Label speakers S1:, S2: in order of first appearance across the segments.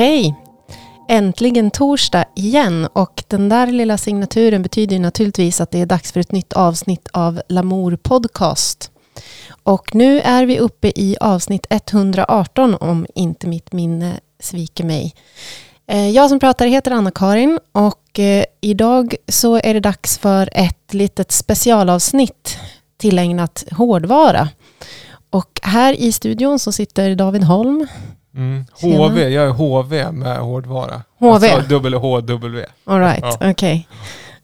S1: Okej. Äntligen torsdag igen och den där lilla signaturen betyder ju naturligtvis att det är dags för ett nytt avsnitt av Lamour Podcast. Och nu är vi uppe i avsnitt 118 om inte mitt minne sviker mig. Eh, jag som pratar heter Anna-Karin och eh, idag så är det dags för ett litet specialavsnitt tillägnat hårdvara. Och här i studion så sitter David Holm.
S2: Mm. HV, jag är HV med hårdvara.
S1: HV.
S2: Alltså WHW.
S1: All right,
S2: Ja.
S1: okej.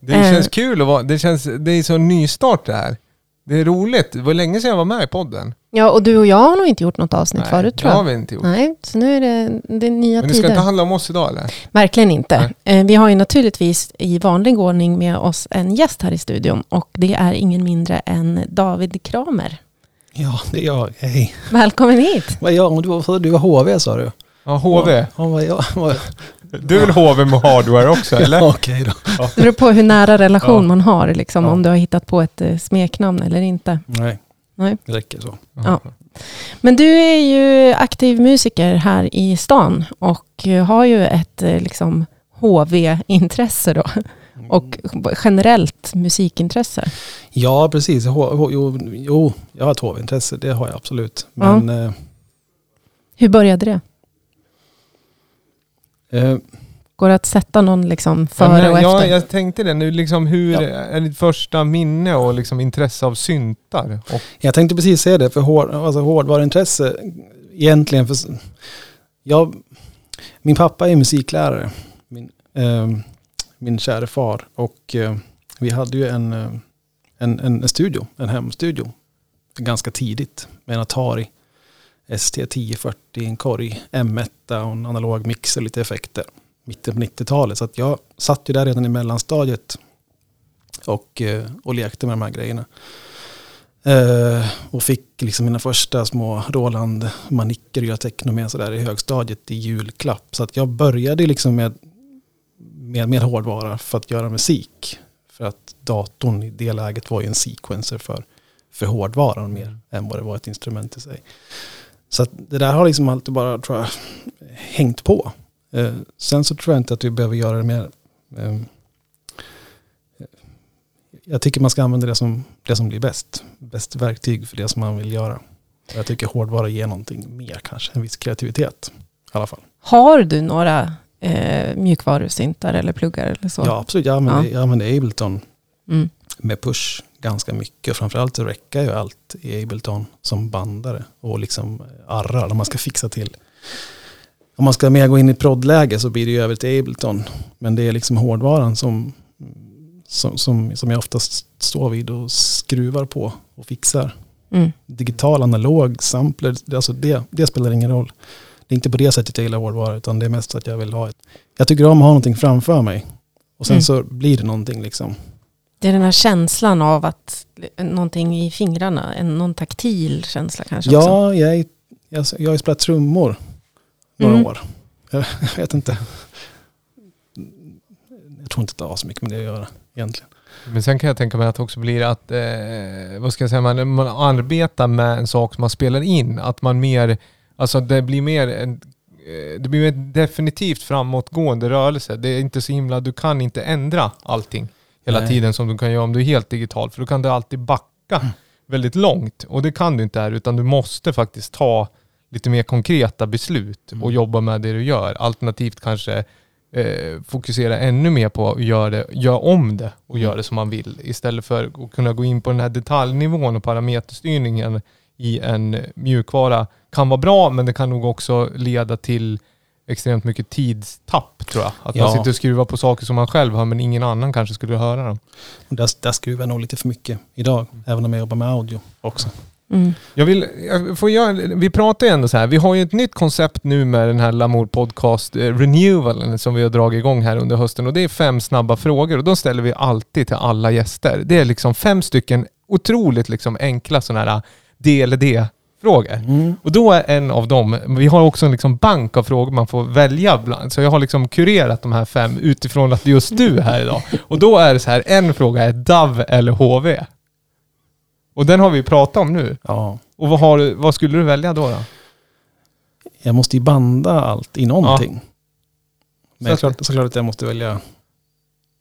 S2: Det
S1: Eh.
S2: känns kul att vara, det känns, det är så nystart det här. Det är roligt. Det var länge sedan jag var med i podden.
S1: Ja, och du och jag har nog inte gjort något avsnitt förut
S2: det
S1: tror
S2: har
S1: jag.
S2: vi inte gjort.
S1: Nej, så nu är det, det är nya
S2: Men det ska
S1: tider.
S2: inte handla om oss idag eller?
S1: Verkligen inte.
S2: Nej.
S1: Eh, Vi har ju naturligtvis i vanlig ordning med oss en gäst här i studion och det är ingen mindre än David Kramer.
S3: Ja, det är jag. Hej.
S1: Välkommen hit.
S3: Vad jag? Du var, du var HV sa du?
S2: Ja, HV.
S3: Ja, vad jag? Vad-
S2: Du är väl HV med hardware också eller?
S3: Ja, Okej då.
S1: Det beror på hur nära relation
S2: Ja.
S1: man har, liksom,
S3: Ja.
S1: om du har hittat på ett eh, smeknamn eller inte.
S3: Nej.
S1: Nej.
S3: Det räcker så.
S1: Ja. Men du är ju aktiv musiker här i stan och eh, har ju ett eh, liksom, HV-intresse då. Och generellt musikintresse.
S3: Ja, precis. Jo, jo, jag har ett HV-intresse. Det har jag absolut. Men eh,
S1: Hur började det?
S3: eh,
S1: Går det att sätta någon liksom
S2: Ja,
S1: före
S2: men
S1: och
S2: ja,
S1: efter?
S2: jag tänkte det nu, liksom hur
S3: Ja.
S2: är ditt första minne och liksom intresse av syntar? Och,
S3: jag tänkte precis säga det. För hård, alltså hårdvaruintresse egentligen. För, jag, min pappa är musiklärare. Min, eh, min kära far. Och eh, vi hade ju en, eh, en, en, en studio, en hemstudio. Ganska tidigt med en Atari ST1040, en korg M1 och en analog mixer, lite effekter. Mitten på 90-talet. Så att jag satt ju där redan i mellanstadiet och, eh, och lekte med de här grejerna. Eh, och fick liksom mina första små Roland manicker och göra techno med sådär i högstadiet i julklapp. Så att jag började liksom med, med, med hårdvara för att göra musik. För att datorn i det läget var ju en sequencer för, för hårdvaran mer än vad det var ett instrument i sig. Så att det där har liksom alltid bara, tror jag, hängt på. Eh, sen så tror jag inte att vi behöver göra det mer. Eh, jag tycker man ska använda det som, det som blir bäst. Bäst verktyg för det som man vill göra. Jag tycker hårdvara ger någonting mer kanske, en viss kreativitet i alla fall.
S1: Har du några eh, mjukvarusyntar eller pluggar eller så?
S3: Ja, absolut. Jag använder, jag använder Ableton
S1: Mm.
S3: med push ganska mycket. Framförallt så räcker ju allt i Ableton som bandare och liksom arrar om man ska fixa till. Om man ska mer gå in i proddläge så blir det ju över till Ableton. Men det är liksom hårdvaran som, som, som, som jag oftast står vid och skruvar på och fixar.
S1: Mm.
S3: Digital, analog, sampler, alltså det, det spelar ingen roll. Det är inte på det sättet jag gillar hårdvara utan det är mest att jag vill ha ett. Jag tycker om att ha någonting framför mig. Och sen
S1: Mm.
S3: så blir det någonting liksom.
S1: Det är den här känslan av att någonting i fingrarna, en, någon taktil känsla kanske också.
S3: Ja, jag, är, jag, jag har ju spelat trummor några
S1: Mm.
S3: år. Jag, jag vet inte. Jag tror inte att det har så mycket med det att göra egentligen.
S2: men sen kan jag tänka mig att det också blir att, eh, vad ska jag säga, man, man arbetar med en sak som man spelar in. Att man mer, alltså det blir mer en, eh, det blir mer definitivt framåtgående rörelse. Det är inte så himla, du kan inte ändra allting hela
S3: Nej.
S2: tiden som du kan göra om du är helt digital. För då kan du alltid backa
S3: Mm.
S2: väldigt långt. Och det kan du inte här utan du måste faktiskt ta lite mer konkreta beslut och
S3: Mm.
S2: jobba med det du gör. Alternativt kanske eh, fokusera ännu mer på att göra, det, göra om det och
S3: Mm.
S2: göra det som man vill. Istället för att kunna gå in på den här detaljnivån och parameterstyrningen i en mjukvara kan vara bra men det kan nog också leda till extremt mycket tidstapp tror jag. Att man
S3: Ja.
S2: sitter och skruvar på saker som man själv hör men ingen annan kanske skulle höra dem.
S3: Och där, där skruvar jag nog lite för mycket idag. Även om jag jobbar med audio också.
S1: Mm.
S2: Jag vill, jag får göra, vi pratar ju ändå så här, vi har ju ett nytt koncept nu med den här Lamour Podcast eh, Renewal som vi har dragit igång här under hösten och det är fem snabba frågor och de ställer vi alltid till alla gäster. Det är liksom fem stycken otroligt liksom enkla sådana här D eller D-frågor.
S3: Mm.
S2: Och då är en av dem, vi har också en liksom bank av frågor man får välja bland. Så jag har liksom kurerat de här fem utifrån att just du är här idag. Och då är det så här, en fråga är DAV eller HV. Och den har vi pratat om nu.
S3: Ja.
S2: Och vad, har, vad skulle du välja då? då?
S3: Jag måste ju banda allt i någonting. Men jag
S2: Så att-
S3: klart, såklart att jag måste välja.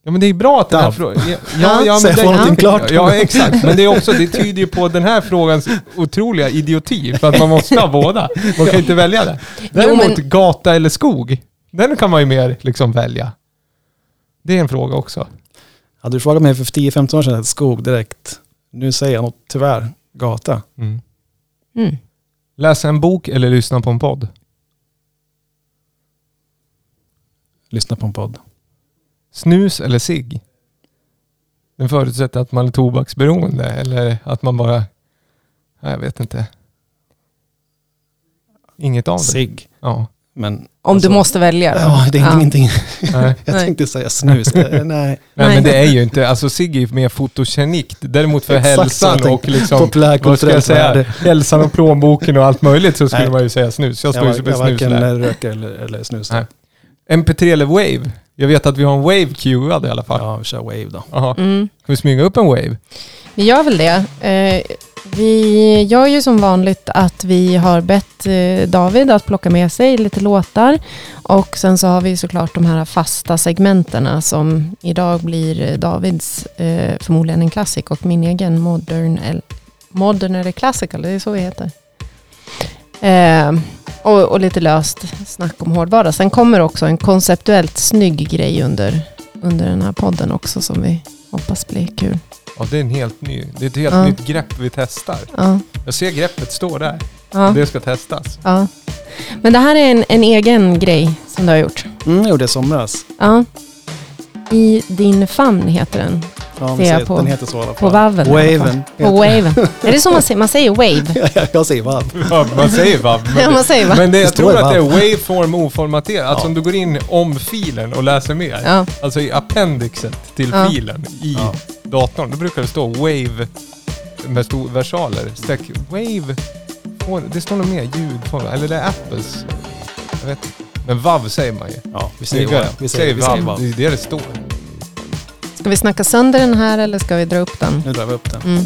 S2: Ja men det är bra att den här frågan... Ja, ja, ja,
S3: Så
S2: men
S3: jag får
S2: det-
S3: någonting klart.
S2: Ja exakt, men det är också, det tyder ju på den här frågans otroliga idioti. För att man måste ha båda. Man kan inte välja det. Däremot
S1: men-
S2: gata eller skog, den kan man ju mer liksom välja. Det är en fråga också.
S3: Hade du frågat mig för 10-15 år sedan, skog direkt. Nu säger jag nog tyvärr gata.
S2: Mm.
S1: Mm.
S2: Läsa en bok eller lyssna på en podd?
S3: Lyssna på en podd.
S2: Snus eller cigg? Den förutsätter att man är tobaksberoende eller att man bara... Nej, jag vet inte. Inget av det.
S3: Cigg.
S2: Ja.
S3: Men
S1: Om
S3: Alltså-
S1: du måste välja.
S3: ja, det är
S1: Ja.
S3: ingenting.
S2: Nej.
S3: Jag tänkte säga snus. Nej.
S2: Nej, men det är ju inte, alltså cigg är ju mer fotogenikt. Däremot för
S3: Exakt
S2: hälsan
S3: jag
S2: och liksom, vad ska jag säga, hälsan och plånboken och allt möjligt så skulle
S3: Nej.
S2: man ju säga snus. Jag
S3: Jag,
S2: står ju som
S3: jag
S2: en
S3: varken
S2: snuslära.
S3: röker eller, eller snusar.
S2: Nej. MP3 eller Wave? Jag vet att vi har en Wave queuad i alla fall.
S3: Ja, vi kör wave då.
S2: Jaha.
S1: Mm.
S2: Ska vi smyga upp en Wave?
S1: Vi gör väl det. Eh, vi gör ju som vanligt att vi har bett eh, David att plocka med sig lite låtar. Och sen så har vi såklart de här fasta segmenterna som idag blir Davids eh, förmodligen en klassik och min egen modern, el- modern eller classical, det är så vi heter. Eh, och, och lite löst snack om hårdvara. Sen kommer också en konceptuellt snygg grej under, under den här podden också som vi hoppas blir kul.
S2: Ja, det är en helt ny, det är ett helt
S1: Ja.
S2: nytt grepp vi testar.
S1: Ja,
S2: Jag ser greppet stå där.
S1: ja.
S2: Det ska testas.
S1: Ja. Men det här är en, en egen grej som du har gjort.
S3: Mm, jag gjorde det i somras.
S1: Ja. I din famn heter den.
S3: Ja,
S1: Ser jag på-
S3: den heter så i alla fall.
S1: På fall.
S3: Waven.
S1: På waven. Är det så man säger? Man säger wave.
S3: Ja, jag säger vav.
S2: Ja, man säger vav.
S1: Ja,
S2: Men,
S1: man säger va?
S2: men det, jag
S3: står
S2: tror att det är waveform oformaterat. Alltså
S3: Ja.
S2: om du går in om filen och läser mer.
S1: Ja.
S2: Alltså i appendixet till
S1: Ja.
S2: filen i
S3: Ja.
S2: datorn. Då brukar det stå wave med stor versaler. Streck wave. Det står nog mer ljudform. Eller det är Apples. Jag vet inte. Men VAV säger man ju.
S3: Ja, vi säger
S2: Snyggare.
S3: vav. Vi säger, vi säger
S2: VAV.
S3: vav.
S2: Det är det det står.
S1: Ska vi snacka sönder den här eller ska vi dra upp den?
S3: Nu drar vi upp den.
S1: Mm.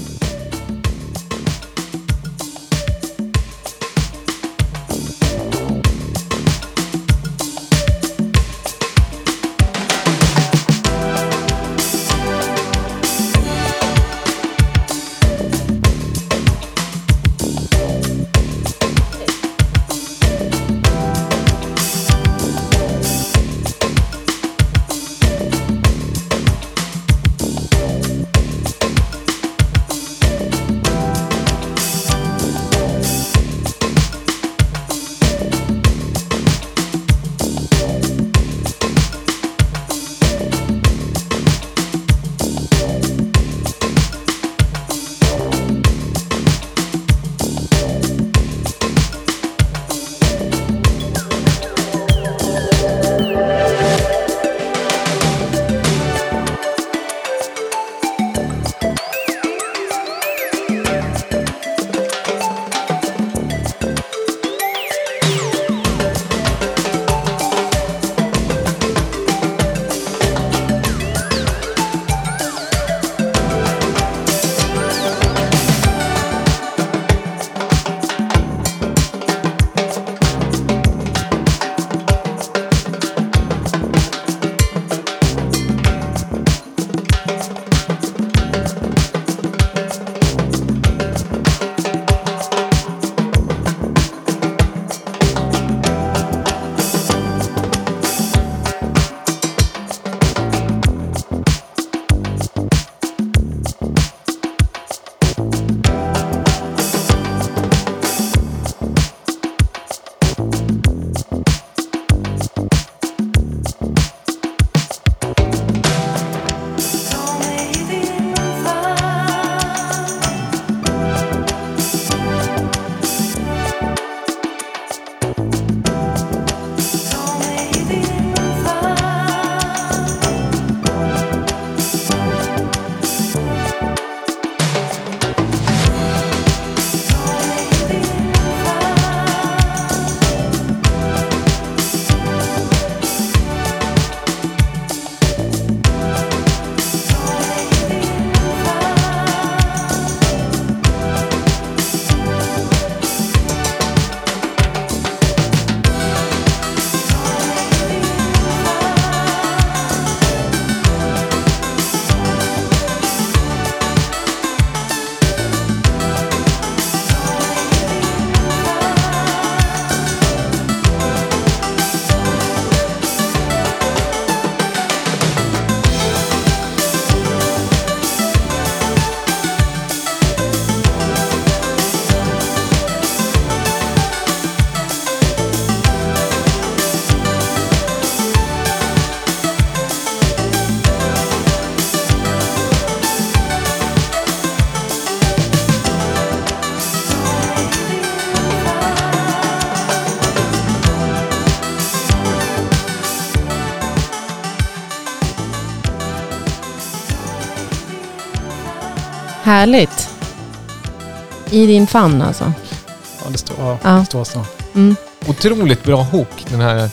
S1: Härligt. I din famn alltså.
S3: Ja, det står, ja,
S1: Ja.
S3: det står så.
S1: Mm.
S2: Otroligt bra hook den här.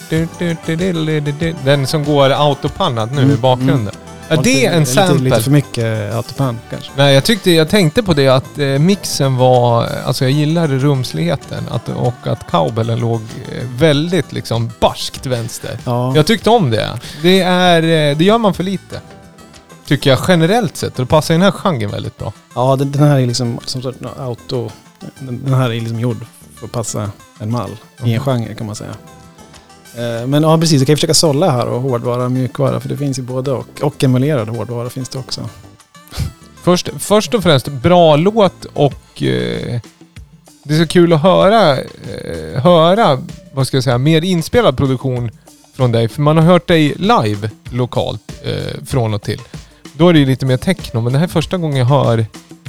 S2: Den som går autopannad nu i
S3: Mm,
S2: bakgrunden. Ja, det är en
S3: lite,
S2: sample.
S3: Lite för mycket autopan kanske.
S2: Nej, jag, tyckte, jag tänkte på det att eh, mixen var... Alltså jag gillade rumsligheten att, och att cowbellen låg eh, väldigt liksom barskt vänster.
S3: Ja.
S2: Jag tyckte om det. Det, är, eh, det gör man för lite. Tycker jag generellt sett. Det passar i den här genren väldigt bra.
S3: Ja, den, den här är liksom som sagt auto. Den, den här är liksom gjord för att passa en mall i en
S2: Mhm.
S3: genre kan man säga. Eh, Men ja, precis. Jag kan ju försöka sålla här och hårdvara och mjukvara. För det finns ju både och. Och emulerad hårdvara finns det också.
S2: Först, först och främst, bra låt och eh, det är så kul att höra, eh, höra, vad ska jag säga, mer inspelad produktion från dig. För man har hört dig live lokalt eh, från och till. Då är det ju lite mer techno, men det här är första gången jag hör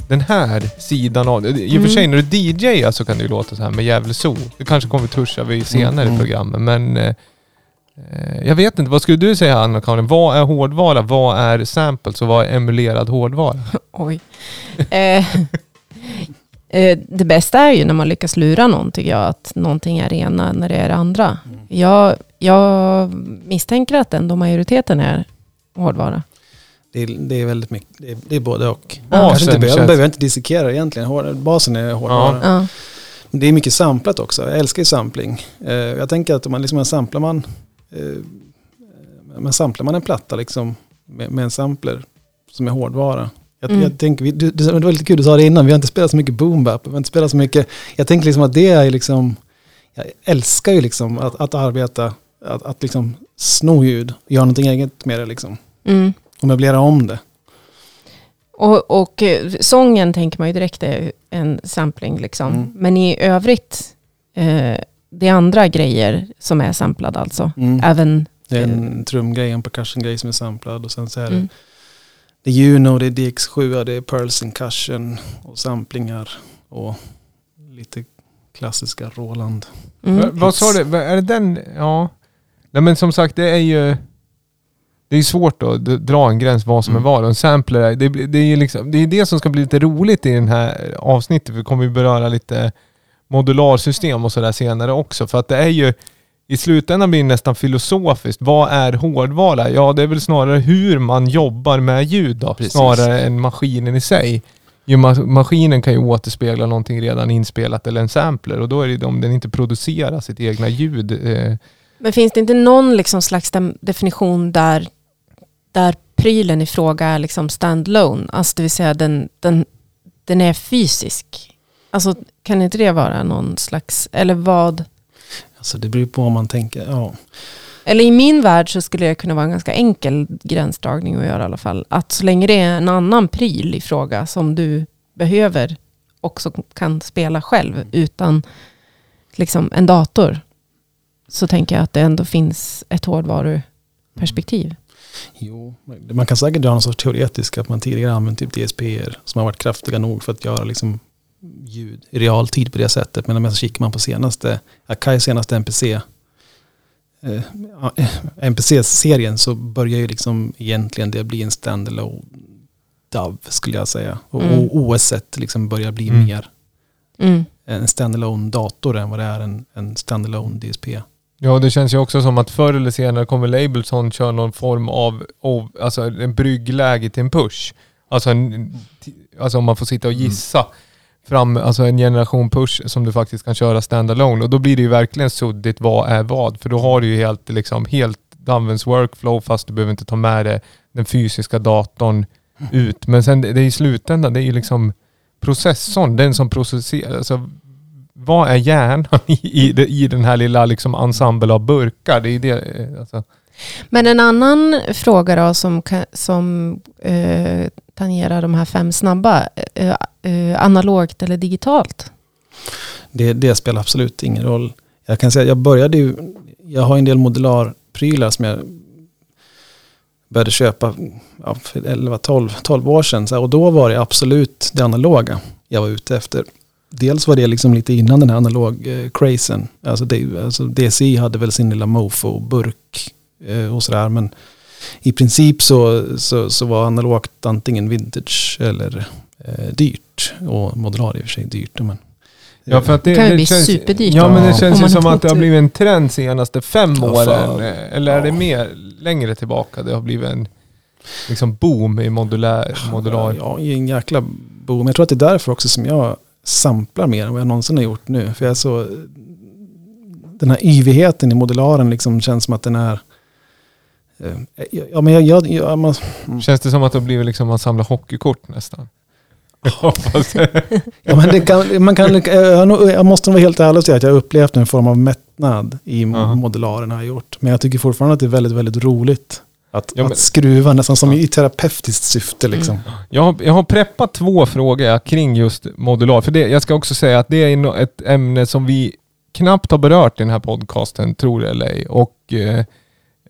S2: den här sidan av det. I och för
S1: Mm.
S2: sig när du DJar så kan det ju låta så här med Gävle Zoo. Det kanske kommer vi toucha vid senare
S3: Mm.
S2: i programmet, men eh, jag vet inte, vad skulle du säga Anna-Karin? Vad är hårdvara? Vad är samples och vad är emulerad hårdvara?
S1: Oj. eh, eh, det bästa är ju när man lyckas lura någon, tycker jag. Att någonting är ena när det är det andra. Jag, jag misstänker att ändå majoriteten är hårdvara.
S3: Det är, det är väldigt mycket. Det är, det är både och.
S1: Ja.
S3: Kanske inte behöver, behöver inte dissekera egentligen. Hår, basen är hårdvara.
S1: Ja.
S3: Det är mycket samplat också. Jag älskar ju sampling. Eh, jag tänker att om man liksom samplar man, eh, men samplar man en platta liksom med, med en sampler som är hårdvara. Jag,
S1: Mm.
S3: jag tänker, du, det var lite kul du sa det innan, vi har inte spelat så mycket boom bap, vi har inte spelat så mycket. Jag tänker liksom att det är liksom, jag älskar ju liksom att, att arbeta, att, att liksom sno ljud, göra någonting eget med det liksom.
S1: Mm.
S3: Och möblera om det.
S1: Och, och eh, sången tänker man ju direkt är en sampling. Liksom.
S3: Mm.
S1: Men i övrigt, eh, det är andra grejer som är samplade alltså. Även,
S3: Det är en trumgrej, en percussion-grej som är samplad och sen så är det
S1: mm.
S3: Det är Juno, det är DX7, det är Pearl Concussion och samplingar och lite klassiska Roland.
S1: Mm.
S2: Va- Vad sa du? Är det den? Ja. Nej men som sagt, det är ju... Det är svårt att dra en gräns vad som
S3: Mm.
S2: är vad. Och en sampler, det, det är liksom, det är det som ska bli lite roligt i den här avsnittet. Vi kommer ju beröra lite modularsystem och sådär senare också. För att det är ju... I slutändan blir det nästan filosofiskt. Vad är hårdvara? Ja, det är väl snarare hur man jobbar med ljud då.
S3: Precis.
S2: Snarare än maskinen i sig. Ma- maskinen kan ju återspegla någonting redan inspelat eller en sampler och då är det om den inte producerar sitt egna ljud. Eh,
S1: Men finns det inte någon liksom slags definition där, där prylen i fråga är liksom standalone? Alltså det vill säga den, den, den är fysisk. Alltså kan inte det vara någon slags, eller vad?
S3: Alltså det beror på om man tänker, ja.
S1: Eller i min värld så skulle det kunna vara en ganska enkel gränsdragning att göra i alla fall. Att så länge det är en annan pryl i fråga som du behöver också kan spela själv utan liksom en dator. Så tänker jag att det ändå finns ett hårdvaruperspektiv.
S3: Jo, man kan säkert dra någon sorts teoretisk att man tidigare använt typ DSP-er som har varit kraftiga nog för att göra liksom ljud i realtid på det sättet. Men om man kikar man på senaste, Akais senaste NPC, eh, NPC-serien så börjar ju liksom egentligen det bli en standalone DAV skulle jag säga. Och
S1: Mm.
S3: OS liksom börjar bli
S2: Mm.
S3: mer
S1: Mm.
S3: en standalone dator än vad det är en, en standalone DSP.
S2: Ja, det känns ju också som att förr eller senare kommer Labelson köra någon form av, av alltså en bryggläge till en push. Alltså, en, alltså om man får sitta och gissa fram, alltså en generation push som du faktiskt kan köra standalone. Och då blir det ju verkligen suddigt vad är vad. För då har du ju helt, liksom, helt används workflow fast du behöver inte ta med det, den fysiska datorn ut. Men sen det, det är i slutändan, det är ju liksom processorn, den som processerar. Alltså, vad är hjärnan i, i, i den här lilla liksom ensemble av burkar? Det är det, eh, alltså.
S1: Men en annan fråga då som, som eh, tangerar de här fem snabba. Eh, eh, analogt eller digitalt?
S3: Det, det spelar absolut ingen roll. Jag kan säga att jag började ju, jag har en del modularprylar som jag började köpa ja, för 11, 12, 12 år sedan. Så här, och då var det absolut det analoga jag var ute efter. Dels var det liksom lite innan den här analog-crazen. Alltså, det, alltså DCI hade väl sin lilla mofo-burk eh, och sådär. Men i princip så, så, så var analogt antingen vintage eller eh, dyrt. Och modular i och för sig dyrt. Men,
S2: Ja, för att det,
S1: Det kan ju
S2: det
S1: bli
S2: känns,
S1: superdyrt
S2: Ja, men det känns ju som att det har
S1: det.
S2: blivit en trend senaste fem
S3: Ja,
S2: åren.
S3: fan.
S2: Eller är det mer längre tillbaka? Det har blivit en liksom boom i modulär, modular.
S3: Ja, i en jäkla boom. Jag tror att det är därför också som jag samplar mer än vad jag någonsin har gjort nu. För jag så... Den här yvigheten i modularen liksom känns som att den är... eh, Ja, men jag... jag, jag man,
S2: Känns det som att det blivit liksom man samlar hockeykort nästan? Ja,
S3: men det kan, man kan, jag, måste vara helt ärlig och säga att jag har upplevt en form av mättnad i
S2: Aha.
S3: modularen har gjort. Men jag tycker fortfarande att det är väldigt, väldigt roligt. Att,
S2: Ja, men-
S3: att skruva nästan som i terapeutiskt syfte liksom.
S2: Jag har, jag har preppat två frågor kring just modular. För det, jag ska också säga att det är ett ämne som vi knappt har berört i den här podcasten, tror det eller ej. Och eh,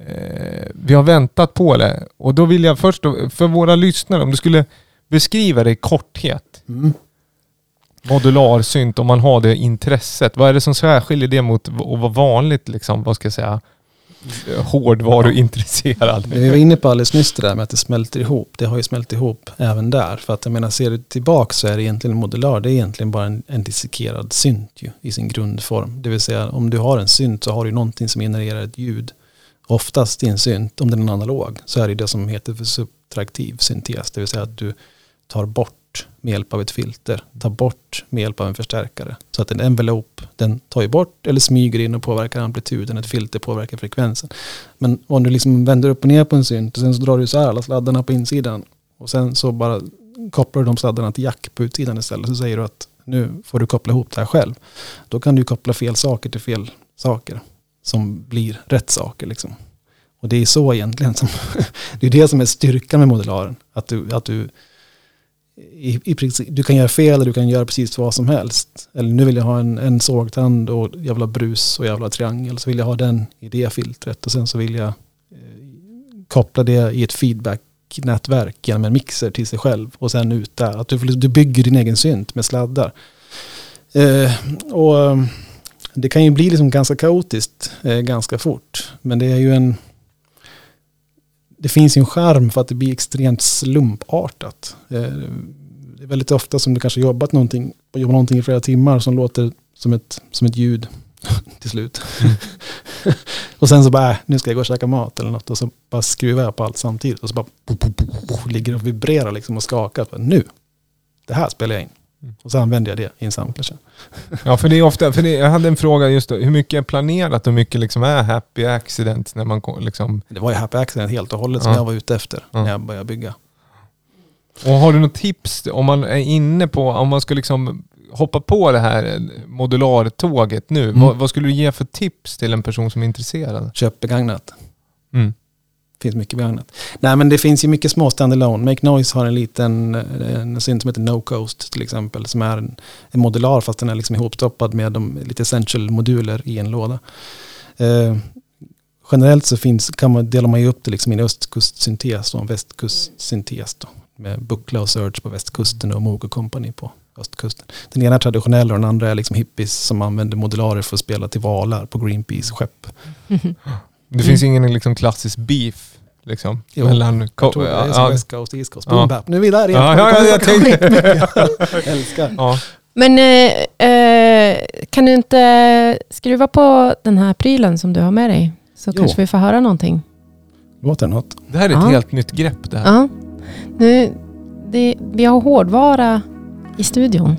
S2: eh, vi har väntat på det. Och då vill jag först, då- för våra lyssnare, om du skulle beskriva det i korthet.
S3: Mm.
S2: Modular synt, om man har det intresset. Vad är det som särskiljer det mot att vara vanligt, liksom, vad ska jag säga, hårdvaruintresserad?
S3: Det vi var inne på alldeles nyss det där med att det smälter ihop. Det har ju smält ihop även där. För att jag menar, ser du tillbaka så är det egentligen modular. Det är egentligen bara en, en dissekerad synt ju, i sin grundform. Det vill säga om du har en synt så har du någonting som genererar ett ljud. Oftast i en synt, om den är analog, så är det det som heter för subtraktiv syntes. Det vill säga att du tar bort med hjälp av ett filter, ta bort med hjälp av en förstärkare. Så att en envelope, den tar ju bort eller smyger in och påverkar amplituden, ett filter påverkar frekvensen. Men om du liksom vänder upp och ner på en synt och sen så drar du så här alla sladdarna på insidan och sen så bara kopplar du de sladdarna till jack på utsidan istället så säger du att nu får du koppla ihop det här själv. Då kan du koppla fel saker till fel saker som blir rätt saker liksom. Och det är så egentligen som, det är det som är styrkan med modularen. Att du, att du i, i princip, du kan göra fel eller du kan göra precis vad som helst. Eller nu vill jag ha en, en sågtand och jävla brus och jävla triangel. Så vill jag ha den i det filtret och sen så vill jag eh, koppla det i ett feedbacknätverk genom en mixer till sig själv och sen ut där. Att du, du bygger din egen synt med sladdar. Eh, och eh, det kan ju bli liksom ganska kaotiskt eh, ganska fort. Men det är ju en det finns ju en skärm för att det blir extremt slumpartat. Eh, Det är väldigt ofta som du kanske jobbat någonting, jobbat någonting i flera timmar som låter som ett, som ett ljud till slut. och sen så bara, äh, nu ska jag gå och käka mat eller något och så bara skruvar jag på allt samtidigt och så bara bo, bo, bo, bo, ligger och vibrerar liksom och skakar. Bara, nu, det här spelar jag in. Och så använder jag det i en sen.
S2: Ja, för det är ofta, för det, jag hade en fråga just då, hur mycket är planerat och hur mycket liksom är happy accident när man liksom...
S3: Det var ju Happy Accident helt och hållet som
S2: Ja.
S3: jag var ute efter
S2: Ja.
S3: när jag började bygga.
S2: Och har du något tips om man är inne på, om man ska liksom hoppa på det här modulartåget nu,
S3: Mm.
S2: vad, vad skulle du ge för tips till en person som är intresserad?
S3: Köp begagnat.
S2: Mm
S3: finns mycket begagnat. Nej men det finns ju mycket små standalone. Make Noise har en liten en synt som heter No Coast till exempel. Som är en, en modular fast den är liksom ihopstoppad med de lite essential moduler i en låda. Eh, generellt så finns, kan man, delar man ju upp det liksom i en östkustsyntes och en västkustsyntes. Då, med Buckla och Surge på västkusten och Moog Company på östkusten. Den ena är traditionell och den andra är liksom hippies som använder modularer för att spela till valar på Greenpeace skepp.
S2: Det finns ingen liksom klassisk beef liksom,
S3: Jo,
S2: mellan...
S3: Jag tror det är som
S2: ja,
S3: West Coast, East Coast.
S2: Ja.
S3: Boom bap. Nu är vi där igen.
S2: Ja, ja, ja, jag tänkte-
S3: Jag älskar.
S2: ja.
S1: Men eh, eh, kan du inte skruva på den här prylen som du har med dig? Så
S3: Jo.
S1: kanske vi får höra någonting.
S3: Låter något?
S2: Det här är ett
S1: Ja.
S2: helt nytt grepp det här.
S1: Ja. Nu, det, vi har hårdvara i studion.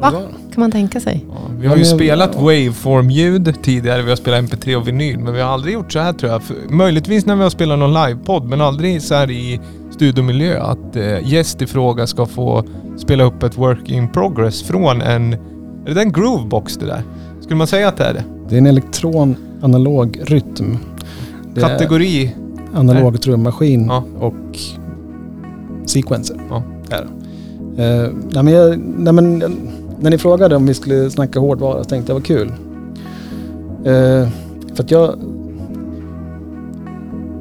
S1: Va? Kan man tänka sig.
S2: Ja, vi har ju
S3: men-
S2: spelat
S3: ja.
S2: waveform-ljud tidigare, vi har spelat MP3 och vinyl, men vi har aldrig gjort så här tror jag. För, möjligtvis när vi har spelat någon livepodd, men aldrig så här i studiomiljö. Att eh, gäst i fråga ska få spela upp ett work in progress från en... Är det en groovebox det där? Skulle man säga att det är det?
S3: Det är en elektron analog rytm. Det
S2: Kategori?
S3: analog trummaskin
S2: Ja.
S3: och sequencer.
S2: Ja.
S3: Är. det. Eh, nej, men jag, nej, men, när ni frågade om vi skulle snacka hårdvara så tänkte jag vad kul. Eh, för att jag...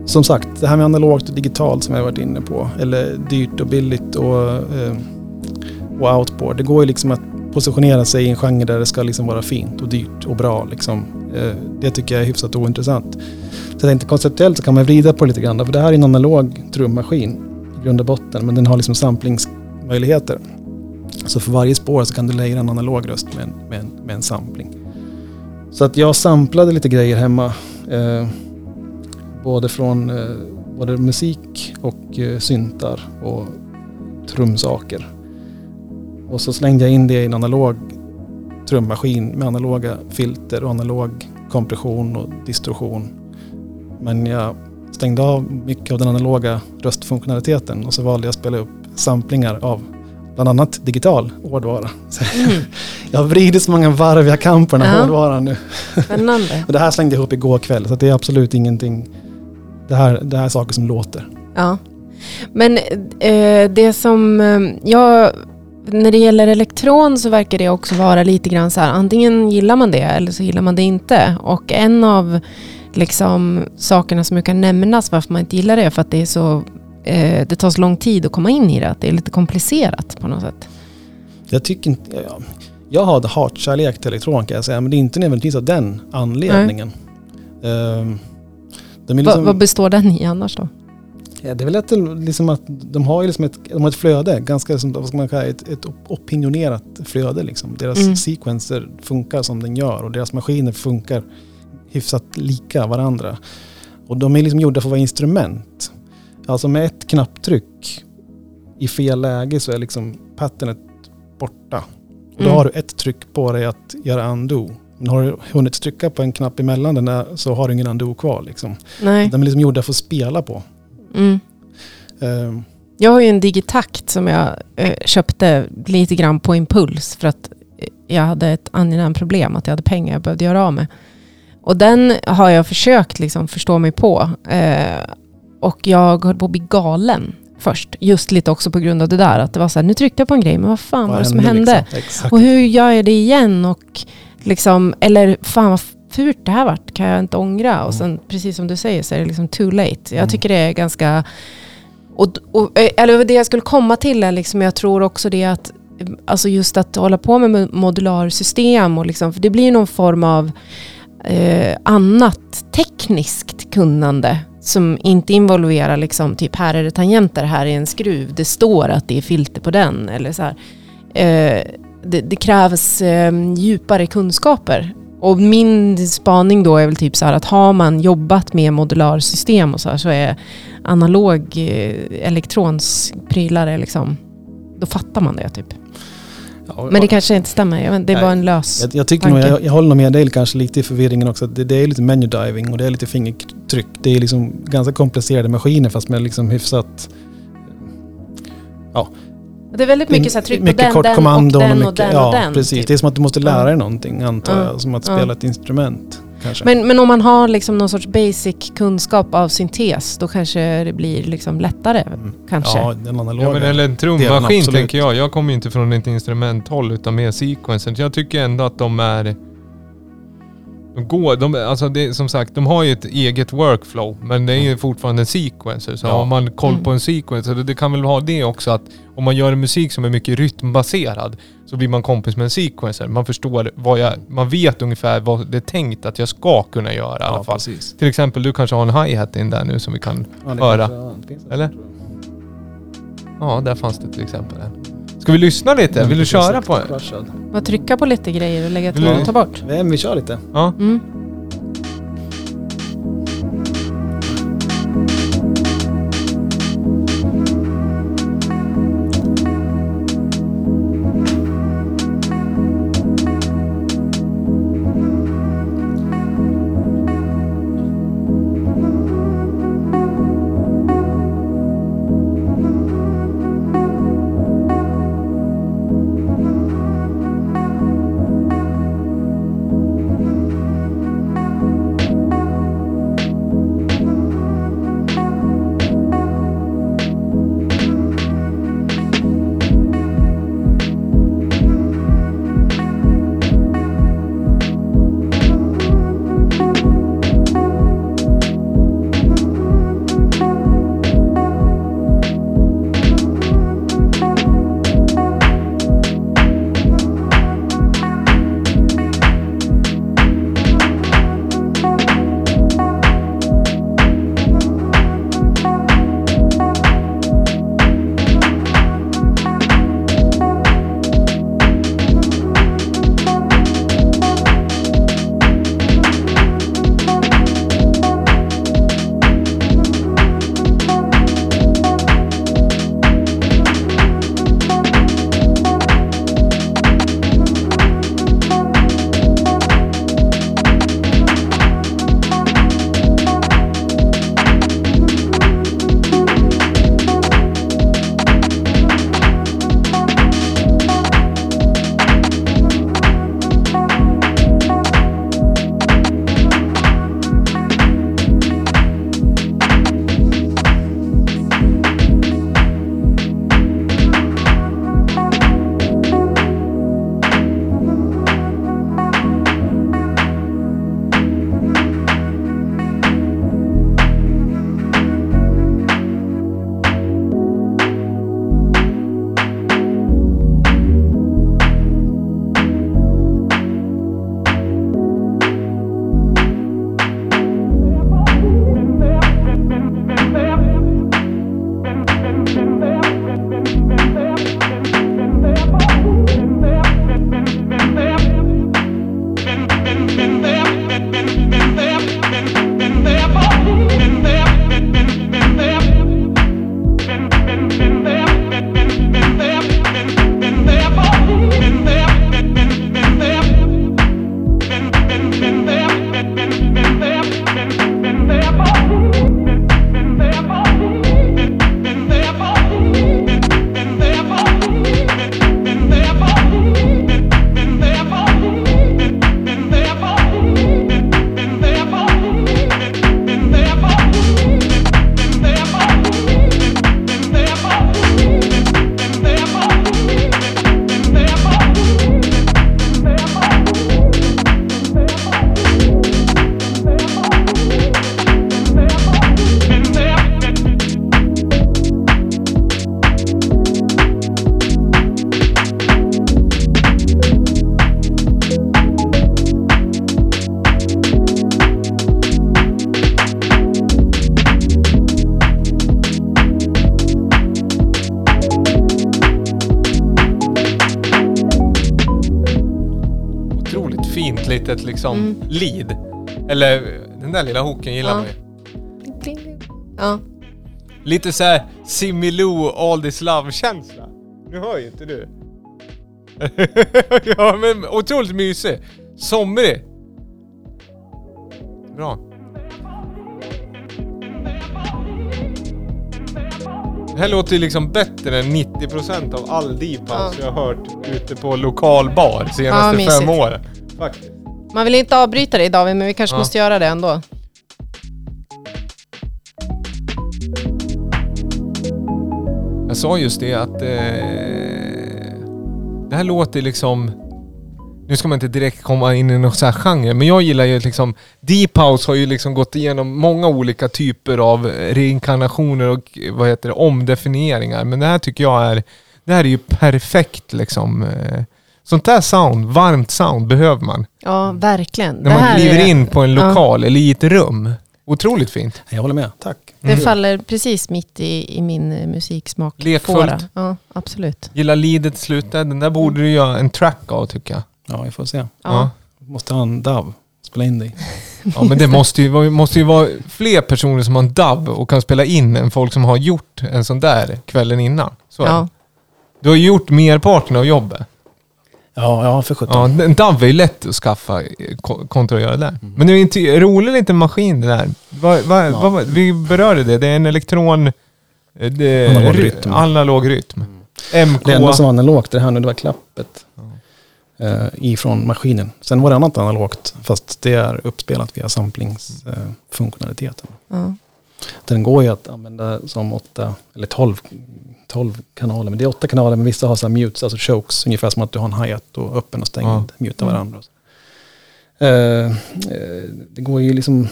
S3: Som sagt, det här med analogt och digitalt som jag har varit inne på. Eller dyrt och billigt och, eh, och outboard. Det går ju liksom att positionera sig i en genre där det ska liksom vara fint och dyrt och bra. Liksom. Eh, det tycker jag är hyfsat ointressant. Så jag tänkte konceptuellt så kan man vrida på det lite grann. För det här är en analog trummaskin i grund och botten. Men den har liksom samplingsmöjligheter. Så för varje spår så kan du lägga en analog röst med en, med en, med en sampling. Så att jag samplade lite grejer hemma. Eh, både från eh, både musik och eh, syntar och trumsaker. Och så slängde jag in det i en analog trummaskin med analoga filter och analog kompression och distorsion. Men jag stängde av mycket av den analoga röstfunktionaliteten och så valde jag att spela upp samplingar av bland annat digital hårdvara. Mm. jag har vridit så många varv jag kan på den här ja. hårdvaran nu.
S1: Spännande.
S3: det här slängde jag ihop igår kväll så det är absolut ingenting. Det här, det här är saker som låter.
S1: Ja. Men eh, det som eh, jag när det gäller elektron så verkar det också vara lite grann så här, antingen gillar man det eller så gillar man det inte. Och en av liksom, sakerna som kan nämnas varför man inte gillar det är för att det är så eh, det tar så lång tid att komma in i det. Att det är lite komplicerat på något sätt.
S3: Jag tycker inte... Jag, jag har hatkärlek till elektron kan jag säga. Men det är inte nödvändigtvis av den anledningen. Uh,
S1: liksom, vad består den i annars då?
S3: Ja, det är väl att, liksom att de har, liksom ett, de har ett flöde, ganska som, vad ska man kalla ett, ett opinionerat flöde. Liksom. Deras mm. sequencer funkar som den gör och deras maskiner funkar hyfsat lika varandra. Och de är liksom gjorda för att vara instrument. Alltså med ett knapptryck i fel läge så är liksom patternet borta. Och då mm. har du ett tryck på dig att göra undo. Men har du hunnit trycka på en knapp emellan den där så har du ingen undo kvar. Liksom.
S1: Nej.
S3: De är liksom gjorda för att spela på.
S1: Mm. Um. Jag har ju en Digitakt som jag eh, köpte lite grann på impuls för att jag hade ett angenämt problem att jag hade pengar jag behövde göra av med. Och den har jag försökt liksom förstå mig på. Eh, och jag höll på att bli galen först. Just lite också på grund av det där. Att det var så här, nu tryckte jag på en grej, men vad fan vad var det som hände? Liksom? Och hur gör jag det igen? Och liksom, eller fan vad fult det här vart, kan jag inte ångra? Mm. Och sen precis som du säger så är det liksom too late. Jag mm. tycker det är ganska... Och, och, eller det jag skulle komma till är liksom, jag tror också det att Alltså just att hålla på med modularsystem och liksom, för det blir någon form av eh, annat tekniskt kunnande som inte involverar liksom typ här är det tangenter, här är en skruv, det står att det är filter på den. Eller så eh, det, det, krävs eh, djupare kunskaper. Och min spaning då är väl typ så här att har man jobbat med modularsystem och så här så är analog eh, elektronsprylar liksom, då fattar man det typ. Men det kanske inte stämmer. det var en lös
S3: Jag, jag tycker nog, jag, jag håller med dig kanske lite i förvirringen också. Det, det är lite menu diving och det är lite fingertryck. Det är liksom ganska komplicerade maskiner fast med liksom hyfsat... Ja.
S1: Det är väldigt mycket så här, tryck på den, kort den och den och, mycket, och den
S3: ja,
S1: och den.
S3: precis. Typ. Det är som att du måste lära dig någonting antar jag. Som att spela ett instrument.
S1: Men, men om man har liksom någon sorts basic kunskap av syntes, då kanske det blir liksom lättare. Mm. Kanske.
S3: Ja, den analoga.
S2: Ja, men eller en trummaskin tänker jag. Jag kommer ju inte från ett instrumenthåll utan mer sequencer. Jag tycker ändå att de är de går, de, alltså det, som sagt, de har ju ett eget workflow, men det är ju mm. fortfarande en sequencer. Så ja. har man koll på en sequencer, det, kan väl ha det också att om man gör en musik som är mycket rytmbaserad så blir man kompis med en sequencer. Man förstår vad jag, man vet ungefär vad det är tänkt att jag ska kunna göra i alla fall. Precis. Till exempel, du kanske har en hi-hat in där nu som vi kan ja, höra. Kanske, Eller? Ja, där fanns det till exempel en. Ska vi lyssna lite? Vill du köra på det?
S1: Bara trycka på lite grejer och lägga till och ta bort.
S3: Nej, vi kör lite.
S2: Ja. Mm. Litet liksom
S1: Mm.
S2: lead. Eller den där lilla hooken gillar
S1: Ja.
S2: man ju.
S1: Ja.
S2: Lite så här Similoo All This Love-känsla. Nu hör ju inte du. ja men otroligt mysig. Somrig. Bra. Det här låter ju liksom bättre än 90% av all deep house
S1: Ja.
S2: jag har hört ute på lokal bar
S1: Ja,
S2: senaste
S1: mysigt.
S2: fem åren. Faktiskt.
S1: Man vill inte avbryta dig David, men vi kanske
S2: Ja.
S1: måste göra det ändå.
S2: Jag sa just det att eh, det här låter liksom... Nu ska man inte direkt komma in i någon sån här genre, men jag gillar ju liksom... Deep House har ju liksom gått igenom många olika typer av reinkarnationer och vad heter det, omdefinieringar. Men det här tycker jag är... Det här är ju perfekt liksom. eh, Sånt där sound, varmt sound behöver man.
S1: Ja, verkligen.
S2: När
S1: det
S2: man kliver
S1: är,
S2: in på en
S1: Ja.
S2: lokal eller i ett rum. Otroligt fint.
S3: Jag håller med, tack.
S1: Det
S2: Mm.
S1: faller precis mitt i, i min eh, musiksmak.
S2: Lekfullt.
S1: Fåra. Ja, absolut.
S2: Gillar leadet slutet. Den där borde du göra en track av tycker jag.
S3: Ja, vi får se.
S1: Ja.
S2: Ja.
S3: Måste ha en DAV. Spela in dig.
S2: Ja men det måste ju, vara- måste ju vara fler personer som har en DAV och kan spela in än folk som har gjort en sån där kvällen innan. Så det.
S1: Ja.
S2: Du har ju gjort merparten av jobbet.
S3: Ja, ja för sjutton.
S2: Ja, en DAV är ju lätt att skaffa eh, ko- kontra att göra det där. Men det är inte en rolig liten maskin det där. Va, va,
S3: Ja.
S2: va, vi berörde det, det är en elektron... eh, Det,
S3: Analog
S2: ry-
S3: rytm.
S2: Analog rytm. MK...
S3: Det enda som var analogt det här nu, det var klappet. Eh, ifrån maskinen. Sen var det annat analogt, fast det är uppspelat via samplingsfunktionaliteten.
S1: Ja.
S3: Den går ju att använda som åtta, eller tolv, tolv kanaler. Men det är åtta kanaler, men vissa har så här mutes, alltså chokes. Ungefär som att du har en hi-hat och öppen och stängd,
S2: Ja.
S3: mutar
S1: Mm.
S3: varandra. eh, det går ju liksom